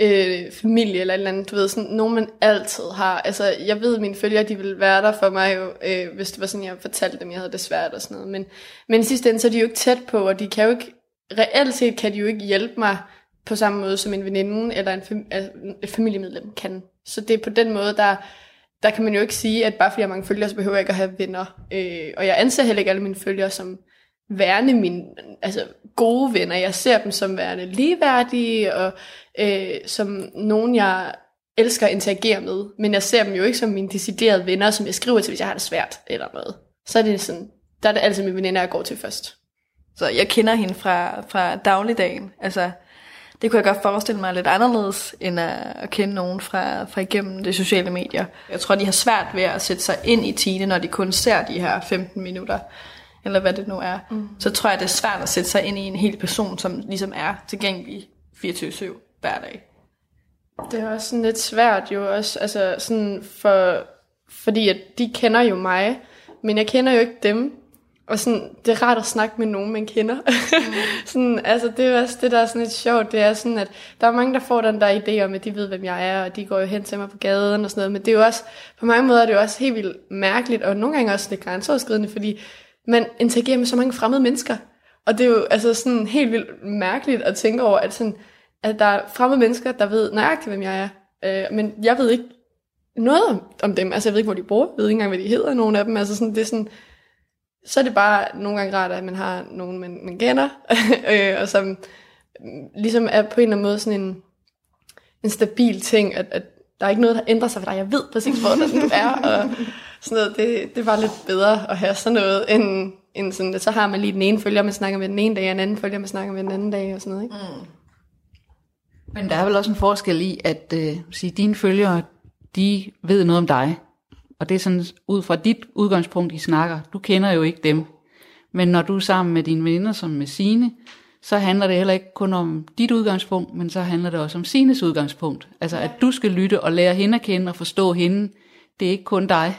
øh, familie, eller et eller andet, du ved, sådan nogen man altid har. Altså, jeg ved, mine følgere, de vil være der for mig jo, øh, hvis det var sådan, jeg fortalte dem, jeg havde det svært og sådan noget. Men, men i sidste ende, så er de jo ikke tæt på, og de kan jo ikke, reelt set kan de jo ikke hjælpe mig på samme måde, som en veninde eller en fam- altså, et familiemedlem kan. Så det er på den måde, der der kan man jo ikke sige, at bare fordi jeg har mange følgere, så behøver jeg ikke at have venner. Øh, og jeg anser heller ikke alle mine følgere som værende mine altså gode venner. Jeg ser dem som værende ligeværdige, og øh, som nogen, jeg elsker at interagere med. Men jeg ser dem jo ikke som mine deciderede venner, som jeg skriver til, hvis jeg har det svært eller noget. Så er det sådan, der er det altid mine veninder, jeg går til først. Så jeg kender hende fra, fra dagligdagen. Altså, det kunne jeg godt forestille mig lidt anderledes, end at, kende nogen fra, fra igennem de sociale medier. Jeg tror, de har svært ved at sætte sig ind i Tine, når de kun ser de her 15 minutter, eller hvad det nu er. Mm. Så tror jeg, det er svært at sætte sig ind i en hel person, som ligesom er tilgængelig 24-7 hver dag. Det er også sådan lidt svært jo også, altså sådan for, fordi at de kender jo mig, men jeg kender jo ikke dem, og sådan, det er rart at snakke med nogen, man kender. Mm. sådan, altså, det er også det, der er sådan lidt sjovt. Det er sådan, at der er mange, der får den der idé om, at de ved, hvem jeg er, og de går jo hen til mig på gaden og sådan noget. Men det er jo også, på mange måder er det jo også helt vildt mærkeligt, og nogle gange også lidt grænseoverskridende, fordi man interagerer med så mange fremmede mennesker. Og det er jo altså sådan helt vildt mærkeligt at tænke over, at, sådan, at der er fremmede mennesker, der ved nøjagtigt, hvem jeg er. Øh, men jeg ved ikke noget om, dem. Altså, jeg ved ikke, hvor de bor. Jeg ved ikke engang, hvad de hedder, nogle af dem. Altså, sådan, det er sådan, så er det bare nogle gange rart, at man har nogen, man, man kender, øh, og som ligesom er på en eller anden måde sådan en, en stabil ting, at, at der er ikke noget, der ændrer sig for dig. Jeg ved præcis, hvor du er, og sådan noget. Det, det var lidt bedre at have sådan noget, end, end sådan, at så har man lige den ene følger, man snakker med den ene dag, og den anden følger, man snakker med den anden dag, og sådan noget. Ikke? Mm. Men der er vel også en forskel i, at øh, sige, dine følgere, de ved noget om dig, og det er sådan ud fra dit udgangspunkt, I snakker. Du kender jo ikke dem. Men når du er sammen med dine veninder, som med sine, så handler det heller ikke kun om dit udgangspunkt, men så handler det også om sines udgangspunkt. Altså at du skal lytte og lære hende at kende og forstå hende. Det er ikke kun dig.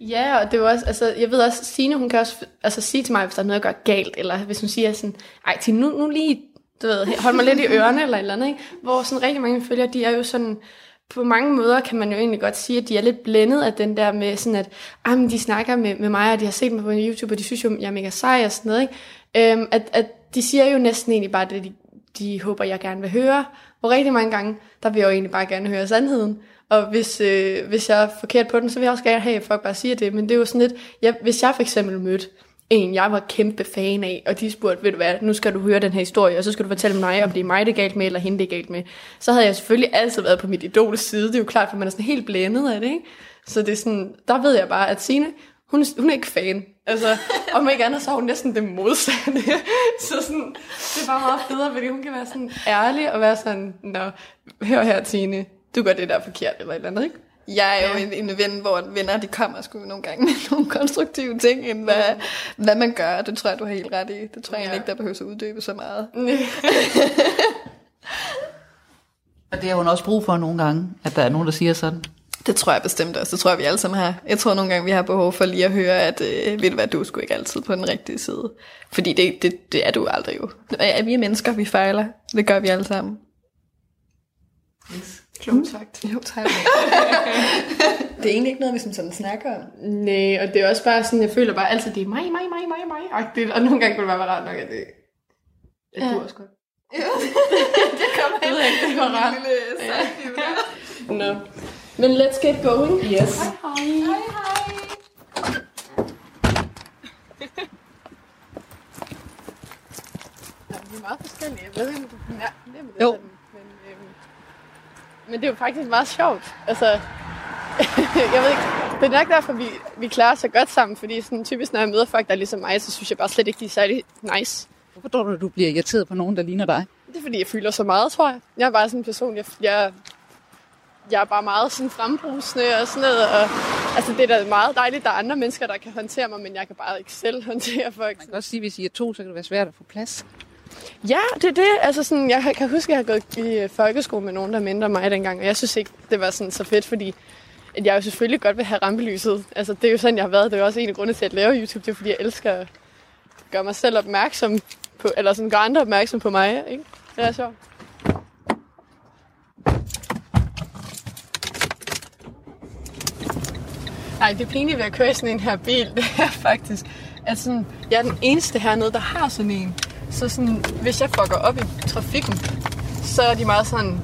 Ja, og det er også, altså, jeg ved også, Signe, hun kan også altså, sige til mig, hvis der er noget, jeg gør galt, eller hvis hun siger sådan, ej, til nu, nu lige, du ved, hold mig lidt i ørerne, eller et eller andet, ikke? Hvor sådan rigtig mange følger, de er jo sådan, på mange måder kan man jo egentlig godt sige, at de er lidt blændet af den der med sådan, at ah, men de snakker med, med mig, og de har set mig på YouTube, og de synes jo, jeg er mega sej og sådan noget. Ikke? Øhm, at, at de siger jo næsten egentlig bare det, de, de håber, jeg gerne vil høre. Hvor rigtig mange gange, der vil jeg jo egentlig bare gerne høre sandheden. Og hvis, øh, hvis jeg er forkert på den, så vil jeg også gerne have, at folk bare siger det. Men det er jo sådan lidt, ja, hvis jeg for eksempel mødte en, jeg var kæmpe fan af, og de spurgte, ved du hvad, nu skal du høre den her historie, og så skal du fortælle mig, om det er mig, det er galt med, eller hende, det er galt med. Så havde jeg selvfølgelig altid været på mit idols side. Det er jo klart, for man er sådan helt blændet af det, ikke? Så det er sådan, der ved jeg bare, at Signe, hun, hun er ikke fan. Altså, om ikke andet, så er hun næsten det modsatte. så sådan, det er bare meget federe, fordi hun kan være sådan ærlig og være sådan, nå, hør her, Tine, du gør det der forkert, eller et eller andet, ikke? Jeg er jo en, en ven, hvor venner de kommer sgu nogle gange med nogle konstruktive ting, end hvad, hvad man gør. Det tror jeg, du har helt ret i. Det tror jeg ja. ikke, der behøver at uddybe så meget. Og det har hun også brug for nogle gange, at der er nogen, der siger sådan. Det tror jeg bestemt også. Det tror jeg, vi alle sammen har. Jeg tror nogle gange, vi har behov for lige at høre, at øh, ved du hvad, du er sgu ikke altid på den rigtige side. Fordi det, det, det er du aldrig jo. Ja, vi er mennesker, vi fejler. Det gør vi alle sammen. Yes. Klogt sagt. Jo, tak. det er egentlig ikke noget, vi som sådan snakker om. Nej, og det er også bare sådan, jeg føler bare altid, det er mig, mig, mig, mig, mig. agtigt. Og nogle gange kunne det bare være rart nok, at det, det Ja. kunne også godt. det kommer Jeg ved ikke, det var rart. rart. Nå. Men let's get going. Yes. Hej, hej. Ja, vi er meget forskellige. Jeg ved ikke, om du kan nemme det Jo. sådan. Men, det er jo faktisk meget sjovt. Altså, jeg ved ikke, det er nok derfor, vi, vi klarer så godt sammen, fordi sådan, typisk, når jeg møder folk, der er ligesom mig, så synes jeg bare slet ikke, de er særlig nice. Hvorfor tror du, du bliver irriteret på nogen, der ligner dig? Det er fordi, jeg føler så meget, tror jeg. Jeg er bare sådan en person, jeg, jeg, jeg er bare meget sådan frembrusende og sådan noget. Og, altså, det er da meget dejligt, der er andre mennesker, der kan håndtere mig, men jeg kan bare ikke selv håndtere folk. Man kan også sige, at hvis I er to, så kan det være svært at få plads. Ja, det er det. Altså sådan, jeg kan huske, at jeg har gået i øh, folkeskole med nogen, der mindre mig dengang, og jeg synes ikke, det var sådan så fedt, fordi at jeg jo selvfølgelig godt vil have rampelyset. Altså, det er jo sådan, jeg har været. Det er jo også en af grundene til at lave YouTube. Det er, fordi jeg elsker at gøre mig selv opmærksom på, eller sådan gøre andre opmærksom på mig, ikke? Det er sjovt. Nej, det pinlige ved at køre i sådan en her bil, det er faktisk, at sådan, jeg er den eneste hernede, der har sådan en. Så sådan, hvis jeg fucker op i trafikken, så er de meget sådan,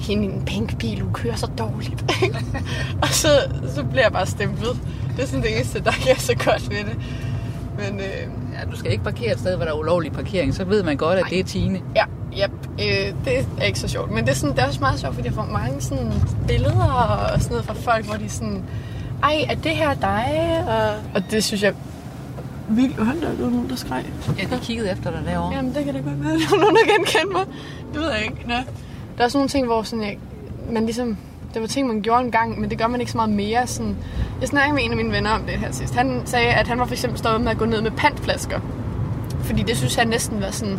hende en pink bil, hun kører så dårligt. og så, så bliver jeg bare stemplet. Det er sådan det eneste, der er så godt ved det. Men øh, Ja, du skal ikke parkere et sted, hvor der er ulovlig parkering. Så ved man godt, at det er Tine. ja, yep, øh, det er ikke så sjovt. Men det er, sådan, det er også meget sjovt, fordi jeg får mange sådan billeder og sådan noget fra folk, hvor de sådan, ej, er det her dig? Og, og det synes jeg vildt. Hold da, der var nogen, der skreg. Ja, de kiggede efter dig derovre. Jamen, det kan det godt være. Der er nogen, der genkender mig. Det ved jeg ikke. Nå. Der er sådan nogle ting, hvor sådan, jeg, man ligesom... Det var ting, man gjorde en gang, men det gør man ikke så meget mere. Sådan, jeg snakkede med en af mine venner om det her sidst. Han sagde, at han var for eksempel stoppet med at gå ned med pantflasker. Fordi det synes han næsten var sådan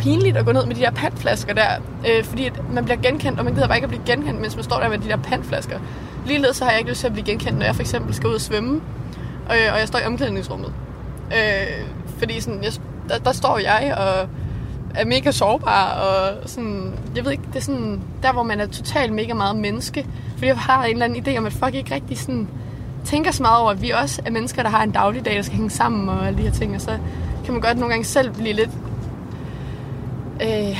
pinligt at gå ned med de der pantflasker der. Øh, fordi at man bliver genkendt, og man gider bare ikke at blive genkendt, mens man står der med de der pantflasker. Ligeledes så har jeg ikke lyst til at blive genkendt, når jeg for eksempel skal ud og svømme, øh, og jeg står i omklædningsrummet. Øh, fordi sådan, jeg, der, der står jeg og er mega sårbar, og sådan, jeg ved ikke, det er sådan, der hvor man er totalt mega meget menneske, fordi jeg har en eller anden idé om, at folk ikke rigtig sådan, tænker så meget over, at vi også er mennesker, der har en dagligdag, der skal hænge sammen og alle de her ting, og så kan man godt nogle gange selv blive lidt øh,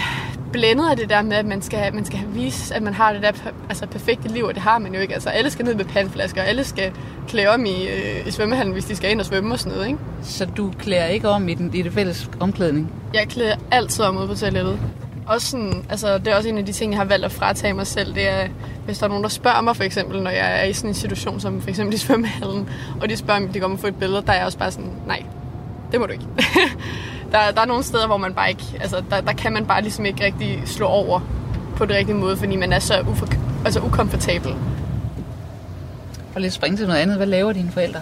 blændet af det der med, at man skal, man skal vist, at man har det der altså, perfekte liv, og det har man jo ikke. Altså, alle skal ned med pandflasker, og alle skal klæde om i, øh, i svømmehallen, hvis de skal ind og svømme og sådan noget, ikke? Så du klæder ikke om i, den, i det fælles omklædning? Jeg klæder altid om ude på toilettet. Også sådan, altså, det er også en af de ting, jeg har valgt at fratage mig selv. Det er, hvis der er nogen, der spørger mig for eksempel, når jeg er i sådan en situation som for eksempel i svømmehallen, og de spørger, om de kommer få et billede, der er jeg også bare sådan, nej, det må du ikke. der, der er nogle steder, hvor man bare ikke, altså, der, der kan man bare ligesom ikke rigtig slå over på det rigtige måde, fordi man er så ufor, altså ukomfortabel. Og lidt springe til noget andet. Hvad laver dine forældre?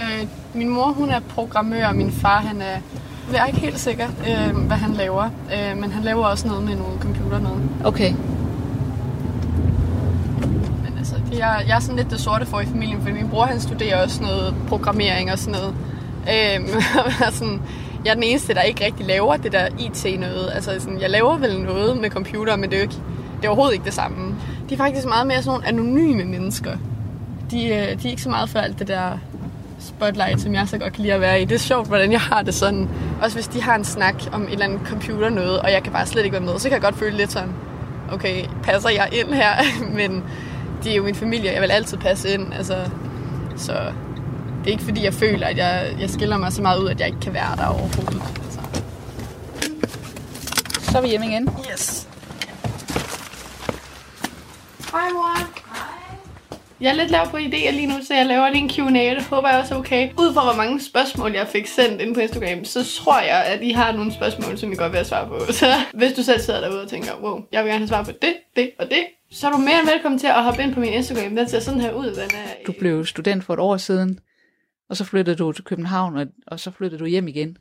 Øh, min mor, hun er programmør, og min far, han er... Jeg er ikke helt sikker, øh, hvad han laver. Øh, men han laver også noget med nogle computer noget. Okay. Men altså, er, jeg er sådan lidt det sorte for i familien, fordi min bror, han studerer også noget programmering og sådan noget. Øh, sådan, jeg er den eneste, der ikke rigtig laver det der IT noget. Altså, sådan, jeg laver vel noget med computer, men det er jo ikke, det er overhovedet ikke det samme. De er faktisk meget mere sådan nogle anonyme mennesker. De, øh, de er ikke så meget for alt det der spotlight, som jeg så godt kan lide at være i. Det er sjovt, hvordan jeg har det sådan. Også hvis de har en snak om et eller andet computer noget, og jeg kan bare slet ikke være med, så kan jeg godt føle lidt sådan, okay, passer jeg ind her? Men de er jo min familie, og jeg vil altid passe ind. Altså, så det er ikke fordi, jeg føler, at jeg, jeg skiller mig så meget ud, at jeg ikke kan være der overhovedet. Altså. Så er vi hjemme igen. Yes. Hej mor. Jeg er lidt lav på idéer lige nu, så jeg laver lige en Q&A, det håber jeg også er okay. Ud fra hvor mange spørgsmål, jeg fik sendt ind på Instagram, så tror jeg, at I har nogle spørgsmål, som I godt vil have svar på. Så hvis du selv sidder derude og tænker, wow, jeg vil gerne have svar på det, det og det, så er du mere end velkommen til at hoppe ind på min Instagram. Den ser sådan her ud. Den er, Du blev student for et år siden, og så flyttede du til København, og, og så flyttede du hjem igen.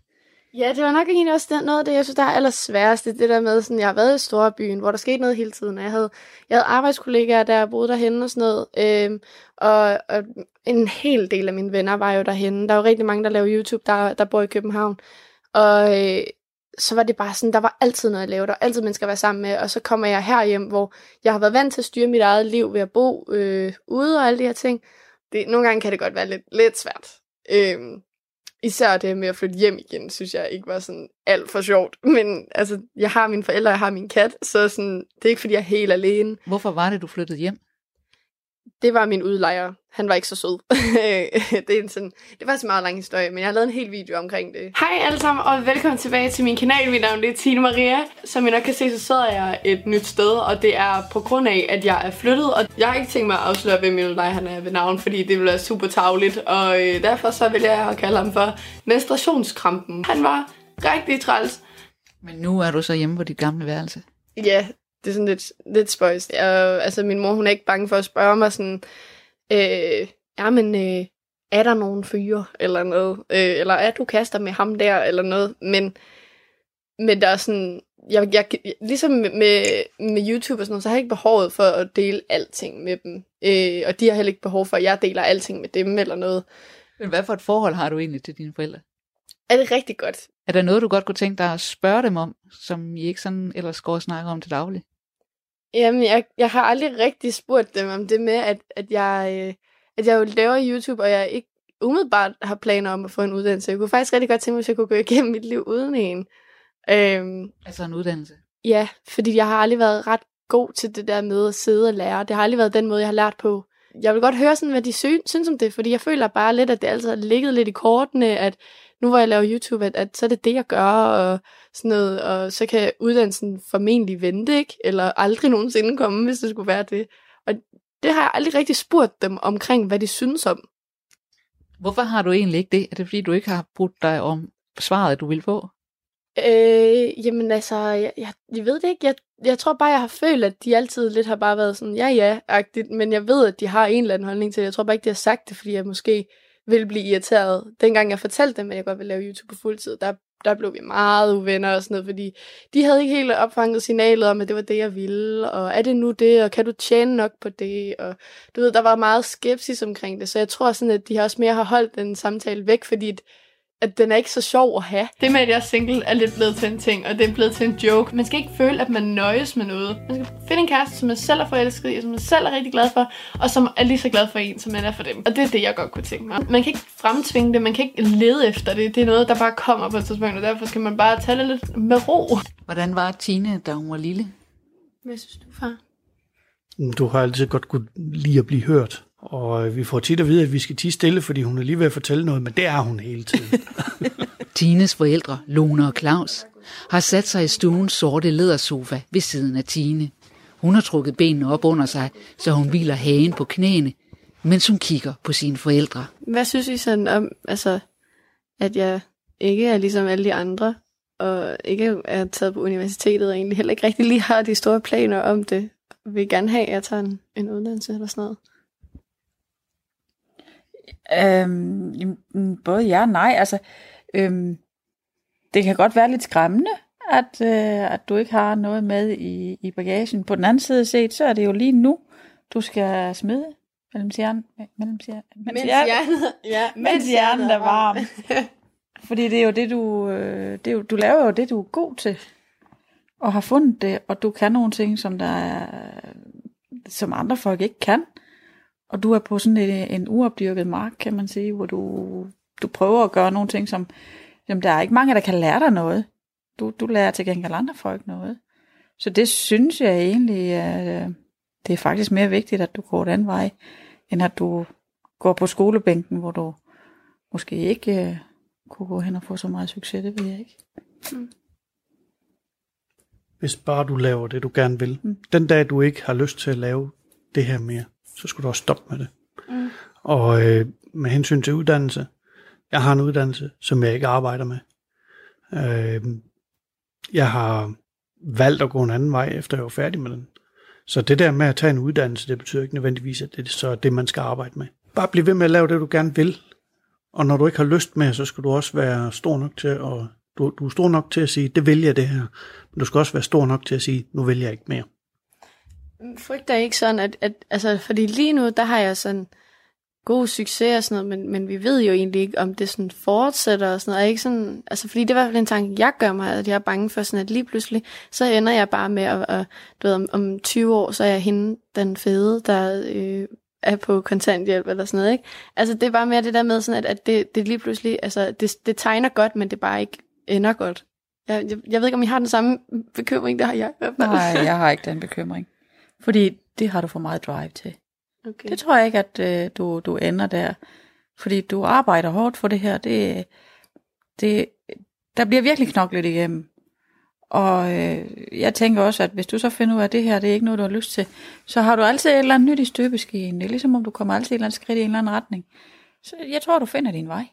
Ja, det var nok egentlig også den, noget af det, jeg synes, der er allersværest. Det der med, sådan, jeg har været i storbyen, hvor der skete noget hele tiden. Jeg havde, jeg havde arbejdskollegaer, der boede derhen og sådan noget. Øhm, og, og en hel del af mine venner var jo derhen. Der er jo rigtig mange, der laver YouTube, der, der bor i København. Og øh, så var det bare sådan, der var altid noget at lave. Der var altid mennesker at være sammen med. Og så kommer jeg her hjem, hvor jeg har været vant til at styre mit eget liv ved at bo øh, ude og alle de her ting. Det, nogle gange kan det godt være lidt, lidt svært. Øhm, især det med at flytte hjem igen, synes jeg ikke var sådan alt for sjovt. Men altså, jeg har mine forældre, jeg har min kat, så sådan, det er ikke fordi, jeg er helt alene. Hvorfor var det, du flyttede hjem? Det var min udlejer. Han var ikke så sød. det, er en sådan, det faktisk en meget lang historie, men jeg har lavet en hel video omkring det. Hej alle sammen, og velkommen tilbage til min kanal. Mit navn er Tine Maria. Som I nok kan se, så sidder jeg et nyt sted, og det er på grund af, at jeg er flyttet. Og jeg har ikke tænkt mig at afsløre, hvem min udlejer han er ved navn, fordi det ville være super tavligt. Og øh, derfor så vil jeg at kalde ham for menstruationskrampen. Han var rigtig træls. Men nu er du så hjemme på dit gamle værelse. Ja, det er sådan lidt, lidt spøjst. Jeg, altså, min mor, hun er ikke bange for at spørge mig sådan, øh, ja, men øh, er der nogen fyre, eller noget, øh, eller er du kaster med ham der, eller noget, men, men der er sådan, jeg, jeg, ligesom med, med YouTube og sådan noget, så har jeg ikke behovet for at dele alting med dem, øh, og de har heller ikke behov for, at jeg deler alting med dem, eller noget. Men hvad for et forhold har du egentlig til dine forældre? Er det rigtig godt? Er der noget, du godt kunne tænke dig at spørge dem om, som I ikke sådan ellers går og snakker om til daglig? Jamen, jeg, jeg har aldrig rigtig spurgt dem om det med, at, at jeg, øh, at jeg jo laver YouTube, og jeg ikke umiddelbart har planer om at få en uddannelse. Jeg kunne faktisk rigtig godt tænke mig, hvis jeg kunne gå igennem mit liv uden en. Øhm, Altså en uddannelse? ja, fordi jeg har aldrig været ret god til det der med at sidde og lære. Det har aldrig været den måde, jeg har lært på. Jeg vil godt høre sådan, hvad de sy- synes om det, fordi jeg føler bare lidt, at det altid har ligget lidt i kortene, at nu hvor jeg laver YouTube, at, at så er det det, jeg gør, og sådan noget, og så kan uddannelsen formentlig vente, ikke? Eller aldrig nogensinde komme, hvis det skulle være det. Og det har jeg aldrig rigtig spurgt dem omkring, hvad de synes om. Hvorfor har du egentlig ikke det? Er det fordi, du ikke har brugt dig om svaret, du vil få? Øh, jamen altså, jeg, jeg, jeg ved det ikke. Jeg, jeg tror bare, jeg har følt, at de altid lidt har bare været sådan, ja ja-agtigt, men jeg ved, at de har en eller anden holdning til det. Jeg tror bare ikke, de har sagt det, fordi jeg måske ville blive irriteret. Dengang jeg fortalte dem, at jeg godt ville lave YouTube på fuldtid, der, der blev vi meget uvenner og sådan noget, fordi de havde ikke helt opfanget signalet om, at det var det, jeg ville, og er det nu det, og kan du tjene nok på det, og du ved, der var meget skepsis omkring det, så jeg tror sådan, at de også mere har holdt den samtale væk, fordi at, den er ikke så sjov at have. Det med, at jeg er single, er lidt blevet til en ting, og det er blevet til en joke. Man skal ikke føle, at man nøjes med noget. Man skal finde en kæreste, som man selv er forelsket i, som man selv er rigtig glad for, og som er lige så glad for en, som man er for dem. Og det er det, jeg godt kunne tænke mig. Man kan ikke fremtvinge det, man kan ikke lede efter det. Det er noget, der bare kommer på et tidspunkt, og derfor skal man bare tage det lidt med ro. Hvordan var Tine, da hun var lille? Hvad synes du, far? Du har altid godt kunne lide at blive hørt. Og øh, vi får tit at vide, at vi skal tige stille, fordi hun er lige ved at fortælle noget, men det er hun hele tiden. Tines forældre, Lone og Claus, har sat sig i stuens sorte lædersofa ved siden af Tine. Hun har trukket benene op under sig, så hun hviler hagen på knæene, mens hun kigger på sine forældre. Hvad synes I sådan om, altså, at jeg ikke er ligesom alle de andre, og ikke er taget på universitetet, og egentlig heller ikke rigtig lige har de store planer om det? Vil I gerne have, at jeg tager en, en uddannelse eller sådan noget? Øhm, jamen, både ja og nej. Altså, øhm, det kan godt være lidt skræmmende, at, øh, at du ikke har noget med i, i bagagen. På den anden side set, så er det jo lige nu, du skal smide mellem hjernen. Mellem hjernen. Mens hjernen, ja, mens hjernen er varm. Fordi det er jo det, du, øh, det er jo, du laver jo det, du er god til. Og har fundet det, og du kan nogle ting, som der er, som andre folk ikke kan. Og du er på sådan en, en uopdyrket mark, kan man sige, hvor du, du prøver at gøre nogle ting, som, som der er ikke mange, der kan lære dig noget. Du, du lærer til gengæld andre folk noget. Så det synes jeg egentlig, at det er faktisk mere vigtigt, at du går den vej, end at du går på skolebænken, hvor du måske ikke uh, kunne gå hen og få så meget succes, det ved jeg ikke. Mm. Hvis bare du laver det, du gerne vil. Den dag, du ikke har lyst til at lave det her mere, så skulle du også stoppe med det. Mm. Og øh, med hensyn til uddannelse, jeg har en uddannelse, som jeg ikke arbejder med. Øh, jeg har valgt at gå en anden vej, efter jeg var færdig med den. Så det der med at tage en uddannelse, det betyder ikke nødvendigvis, at det er så det, man skal arbejde med. Bare bliv ved med at lave det, du gerne vil. Og når du ikke har lyst med, så skal du også være stor nok til at, du, du er stor nok til at sige, det vælger det her. Men du skal også være stor nok til at sige, nu vælger jeg ikke mere. Frygter ikke sådan, at, at altså, fordi lige nu, der har jeg sådan god succes og sådan noget, men, men vi ved jo egentlig ikke, om det sådan fortsætter og sådan noget. Er ikke sådan, altså, fordi det er i hvert fald en tanke, jeg gør mig, at jeg er bange for sådan, at lige pludselig, så ender jeg bare med at, at du ved, om, om 20 år, så er jeg hende, den fede, der øh, er på kontanthjælp eller sådan noget, ikke? Altså, det er bare mere det der med sådan, at, at det, det lige pludselig, altså, det, det tegner godt, men det bare ikke ender godt. Jeg, jeg, jeg ved ikke, om I har den samme bekymring, det har jeg i hvert fald. Nej, jeg har ikke den bekymring. Fordi det har du for meget drive til. Okay. Det tror jeg ikke, at øh, du, du ender der. Fordi du arbejder hårdt for det her. Det, det, der bliver virkelig knoklet igennem. Og øh, jeg tænker også, at hvis du så finder ud af, at det her det er ikke noget, du har lyst til, så har du altid et eller andet nyt i støbeskeen. Det er ligesom, om du kommer altid et eller andet skridt i en eller anden retning. Så jeg tror, du finder din vej.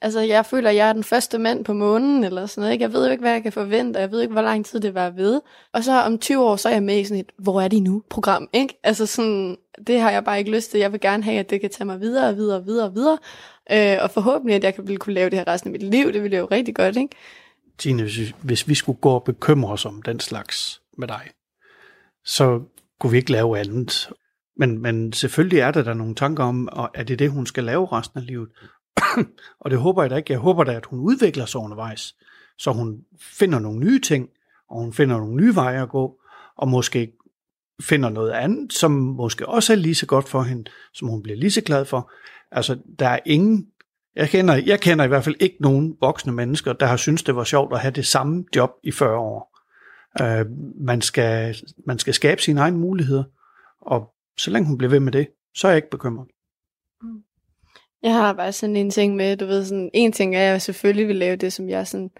Altså, jeg føler, at jeg er den første mand på månen, eller sådan noget. Ikke? Jeg ved jo ikke, hvad jeg kan forvente, jeg ved ikke, hvor lang tid det var ved. Og så om 20 år, så er jeg med i sådan et, hvor er de nu, program, ikke? Altså sådan, det har jeg bare ikke lyst til. Jeg vil gerne have, at det kan tage mig videre og videre og videre og videre. Øh, og forhåbentlig, at jeg kan kunne lave det her resten af mit liv. Det ville jeg jo rigtig godt, ikke? Tine, hvis vi, hvis vi skulle gå og bekymre os om den slags med dig, så kunne vi ikke lave andet. Men, men selvfølgelig er der der nogle tanker om, at er det det, hun skal lave resten af livet? Og det håber jeg da ikke. Jeg håber da, at hun udvikler sig undervejs, så hun finder nogle nye ting, og hun finder nogle nye veje at gå, og måske finder noget andet, som måske også er lige så godt for hende, som hun bliver lige så glad for. Altså, der er ingen, jeg kender, jeg kender i hvert fald ikke nogen voksne mennesker, der har syntes, det var sjovt at have det samme job i 40 år. Øh, man, skal, man skal skabe sine egne muligheder, og så længe hun bliver ved med det, så er jeg ikke bekymret. Jeg har bare sådan en ting med, du ved, sådan, en ting er, at jeg selvfølgelig vil lave det, som jeg sådan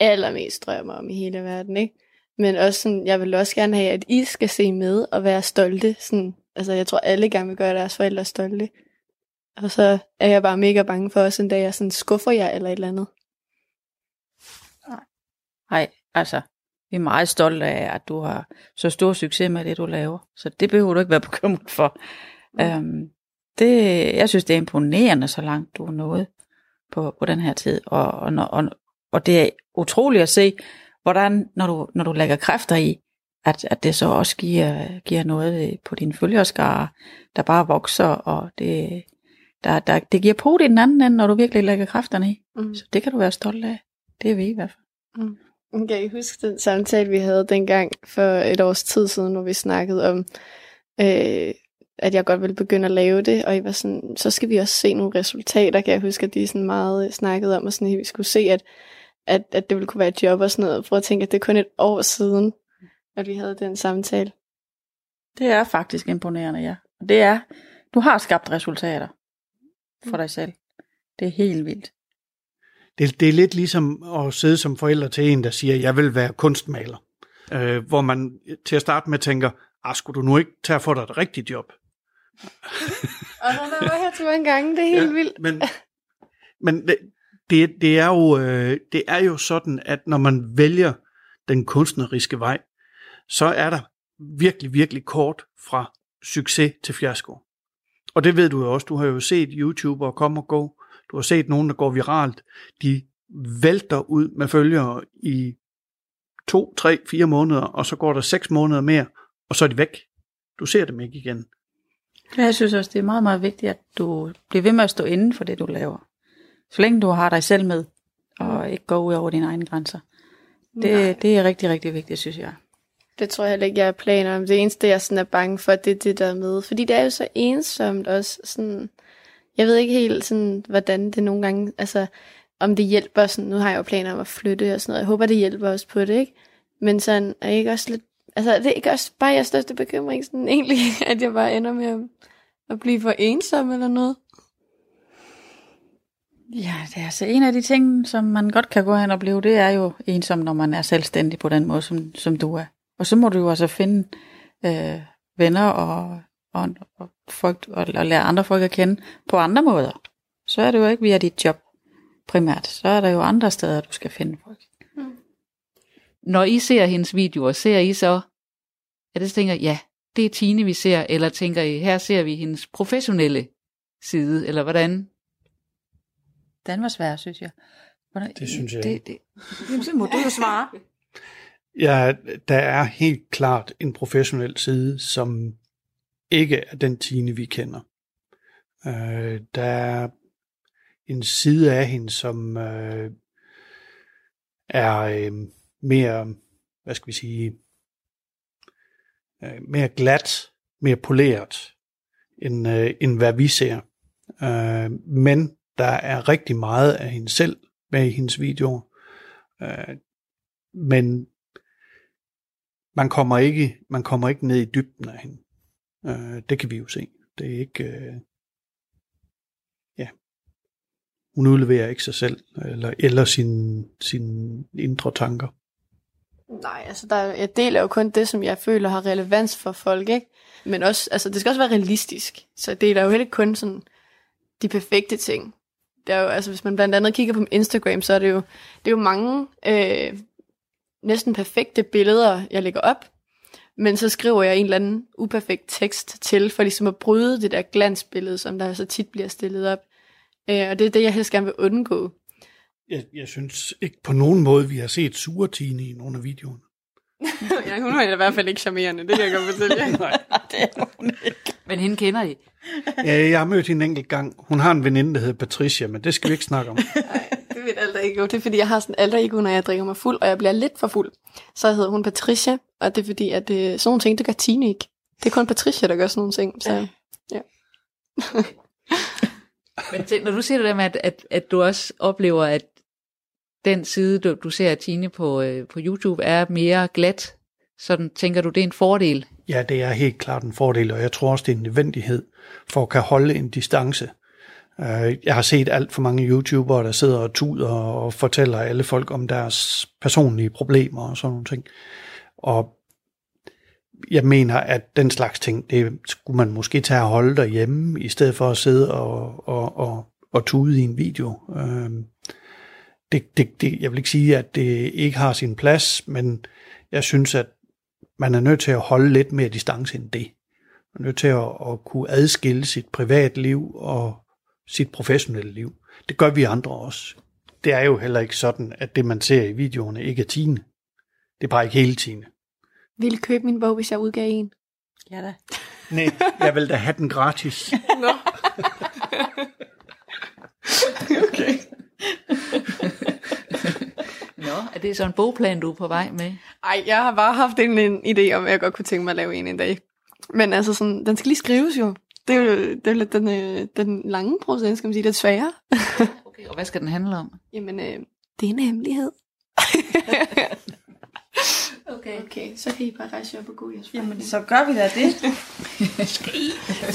allermest drømmer om i hele verden, ikke? Men også sådan, jeg vil også gerne have, at I skal se med og være stolte. Sådan, altså, jeg tror, alle gerne vil gøre deres forældre stolte. Og så er jeg bare mega bange for også en dag, jeg sådan skuffer jer eller et eller andet. Nej, altså, vi er meget stolte af, at du har så stor succes med det, du laver. Så det behøver du ikke være bekymret for. Mm. Øhm, det, jeg synes, det er imponerende, så langt du er nået på, på den her tid. Og, og, og, og det er utroligt at se, hvordan, når du, når du lægger kræfter i, at, at det så også giver, giver noget på din følgerskare, der bare vokser, og det, der, der, det giver på i den anden ende, når du virkelig lægger kræfterne i. Mm. Så det kan du være stolt af. Det er vi i hvert fald. Mm. Kan I huske den samtale, vi havde dengang for et års tid siden, hvor vi snakkede om, øh, at jeg godt ville begynde at lave det, og I var sådan, så skal vi også se nogle resultater, kan jeg huske, at de sådan meget snakkede om, og sådan, at vi skulle se, at, at, at det ville kunne være et job og sådan noget. Prøv at tænke, at det er kun et år siden, at vi havde den samtale. Det er faktisk imponerende, ja. Det er, du har skabt resultater for dig selv. Det er helt vildt. Det, det er lidt ligesom at sidde som forælder til en, der siger, jeg vil være kunstmaler. Øh, hvor man til at starte med tænker, ah, skulle du nu ikke tage for dig et rigtigt job? Og der var her to en gang, det er helt ja, vildt. Men, men det, det, det, er jo, øh, det er jo sådan, at når man vælger den kunstneriske vej, så er der virkelig, virkelig kort fra succes til fiasko. Og det ved du jo også. Du har jo set YouTubere komme og gå. Du har set nogen, der går viralt. De vælter ud med følgere i to, tre, fire måneder, og så går der seks måneder mere, og så er de væk. Du ser dem ikke igen. Jeg synes også, det er meget, meget vigtigt, at du bliver ved med at stå inden for det, du laver. Så længe du har dig selv med, og ikke går ud over dine egne grænser. Det, det er rigtig, rigtig vigtigt, synes jeg. Det tror jeg heller ikke, jeg har planer om. Det eneste, jeg sådan er bange for, det er det der med. Fordi det er jo så ensomt også. Sådan, jeg ved ikke helt, sådan, hvordan det nogle gange, altså, om det hjælper. Sådan, nu har jeg jo planer om at flytte og sådan noget. Jeg håber, det hjælper os på det, ikke? Men sådan, er ikke også lidt, altså, det er ikke også bare jeres største bekymring, sådan egentlig, at jeg bare ender med at, at blive for ensom eller noget? Ja, det er altså en af de ting, som man godt kan gå hen og blive, det er jo ensom, når man er selvstændig på den måde, som, som du er. Og så må du jo altså finde øh, venner og, og, og, folk, og, og lære andre folk at kende på andre måder, så er det jo ikke via dit job primært. Så er der jo andre steder, du skal finde folk. Når I ser hendes videoer, ser I så, at det tænker, ja, det er Tine, vi ser, eller tænker I, her ser vi hendes professionelle side, eller hvordan? Den var svær, synes jeg. Hvordan, Det synes jeg det, ikke. det, Jamen, så må du jo svare. Ja, der er helt klart en professionel side, som ikke er den Tine, vi kender. Øh, der er en side af hende, som øh, er øh, mere, hvad skal vi sige, øh, mere glat, mere poleret, end, øh, end hvad vi ser. Øh, men der er rigtig meget af hende selv med i hendes videoer. Øh, men man kommer ikke, man kommer ikke ned i dybden af hende. Øh, det kan vi jo se. Det er ikke, øh, ja, hun udleverer ikke sig selv, eller, eller sine sin indre tanker. Nej, altså der, jeg deler jo kun det, som jeg føler har relevans for folk, ikke? Men også, altså det skal også være realistisk. Så jeg deler jo heller ikke kun sådan de perfekte ting. Det er jo, altså hvis man blandt andet kigger på Instagram, så er det jo, det er jo mange øh, næsten perfekte billeder, jeg lægger op. Men så skriver jeg en eller anden uperfekt tekst til, for ligesom at bryde det der glansbillede, som der så tit bliver stillet op. Øh, og det er det, jeg helst gerne vil undgå. Jeg, jeg synes ikke på nogen måde, vi har set sure Tine i nogle af videoerne. ja, hun er i hvert fald ikke charmerende, det kan jeg godt fortælle jer. Nej. det er hun ikke. Men hende kender I. Ja, jeg har mødt hende en enkelt gang. Hun har en veninde, der hedder Patricia, men det skal vi ikke snakke om. Det ved alder ikke. Det er fordi, jeg har sådan alder ikke, når jeg drikker mig fuld, og jeg bliver lidt for fuld. Så hedder hun Patricia, og det er fordi, at det, sådan nogle ting, det gør Tine ikke. Det er kun Patricia, der gør sådan nogle ting. Så, ja. Men tænk, når du siger det der med, at, at, at du også oplever, at den side, du, du ser af Tine på, øh, på YouTube, er mere glat, sådan tænker du, det er en fordel? Ja, det er helt klart en fordel, og jeg tror også, det er en nødvendighed for at kan holde en distance. Øh, Jeg har set alt for mange YouTubere, der sidder og tuder og fortæller alle folk om deres personlige problemer og sådan nogle ting. Og jeg mener, at den slags ting, det skulle man måske tage og holde derhjemme, i stedet for at sidde og, og, og, og tude i en video. Øh, det, det, det, jeg vil ikke sige, at det ikke har sin plads, men jeg synes, at man er nødt til at holde lidt mere distance end det. Man er nødt til at, at kunne adskille sit privatliv og sit professionelle liv. Det gør vi andre også. Det er jo heller ikke sådan, at det, man ser i videoerne, ikke er Tine. Det er bare ikke hele Tine. Vil købe min bog, hvis jeg udgav en? Ja da. Nej, jeg vil da have den gratis. Nå. okay. Nå, er det så en bogplan, du er på vej med? Ej, jeg har bare haft en, en idé om, at jeg godt kunne tænke mig at lave en en dag. Men altså, sådan, den skal lige skrives jo. Det er jo, det er jo lidt den, øh, den lange proces, skal man sige, det er svære. Okay, og hvad skal den handle om? Jamen, øh, det er en hemmelighed. okay. okay, så kan I bare rejse jer op og gå jeres Jamen, så gør vi da det.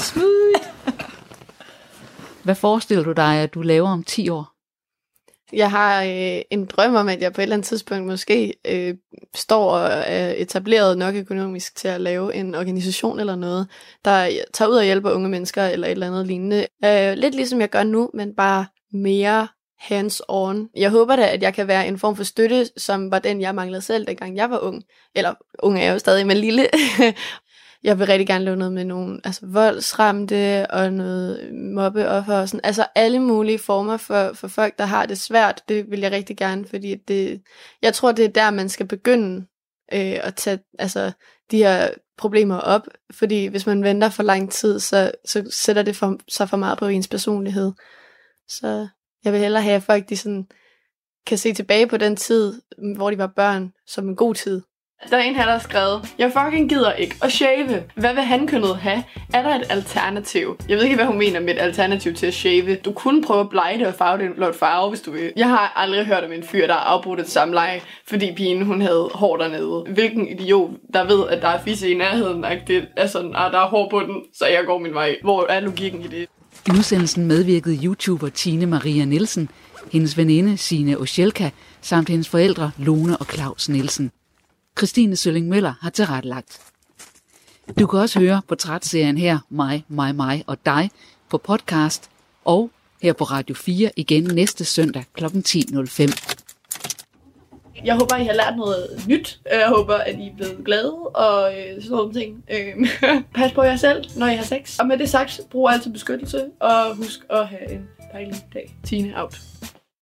Smooth. Hvad forestiller du dig, at du laver om 10 år? Jeg har øh, en drøm om, at jeg på et eller andet tidspunkt måske øh, står og er etableret nok økonomisk til at lave en organisation eller noget, der tager ud og hjælper unge mennesker eller et eller andet lignende. Øh, lidt ligesom jeg gør nu, men bare mere hands-on. Jeg håber da, at jeg kan være en form for støtte, som var den, jeg manglede selv, dengang jeg var ung. Eller ung er jeg jo stadig, men lille. jeg vil rigtig gerne lave noget med nogle altså voldsramte og noget mobbeoffer og sådan. Altså alle mulige former for, for folk, der har det svært. Det vil jeg rigtig gerne, fordi det, jeg tror, det er der, man skal begynde øh, at tage altså, de her problemer op. Fordi hvis man venter for lang tid, så, så sætter det for, sig for meget på ens personlighed. Så jeg vil hellere have, at folk de sådan, kan se tilbage på den tid, hvor de var børn, som en god tid. Der er en her, der har skrevet, jeg fucking gider ikke at shave. Hvad vil hankønnet have? Er der et alternativ? Jeg ved ikke, hvad hun mener med et alternativ til at shave. Du kunne prøve at blege det og farve det en blot farve, hvis du vil. Jeg har aldrig hørt om en fyr, der har afbrudt et samleje, fordi pigen hun havde hår dernede. Hvilken idiot, der ved, at der er fisse i nærheden, at det er sådan, at der er hår på den, så jeg går min vej. Hvor er logikken i det? I udsendelsen medvirkede YouTuber Tine Maria Nielsen, hendes veninde Sine Osjelka, samt hendes forældre Lone og Claus Nielsen. Christine Sølling Møller har tilrettelagt. Du kan også høre portrætserien her, mig, mig, mig og dig, på podcast og her på Radio 4 igen næste søndag kl. 10.05. Jeg håber, I har lært noget nyt. Jeg håber, at I er blevet glade og øh, sådan nogle ting. Øh, pas på jer selv, når I har sex. Og med det sagt, brug altid beskyttelse, og husk at have en dejlig dag. Tine out.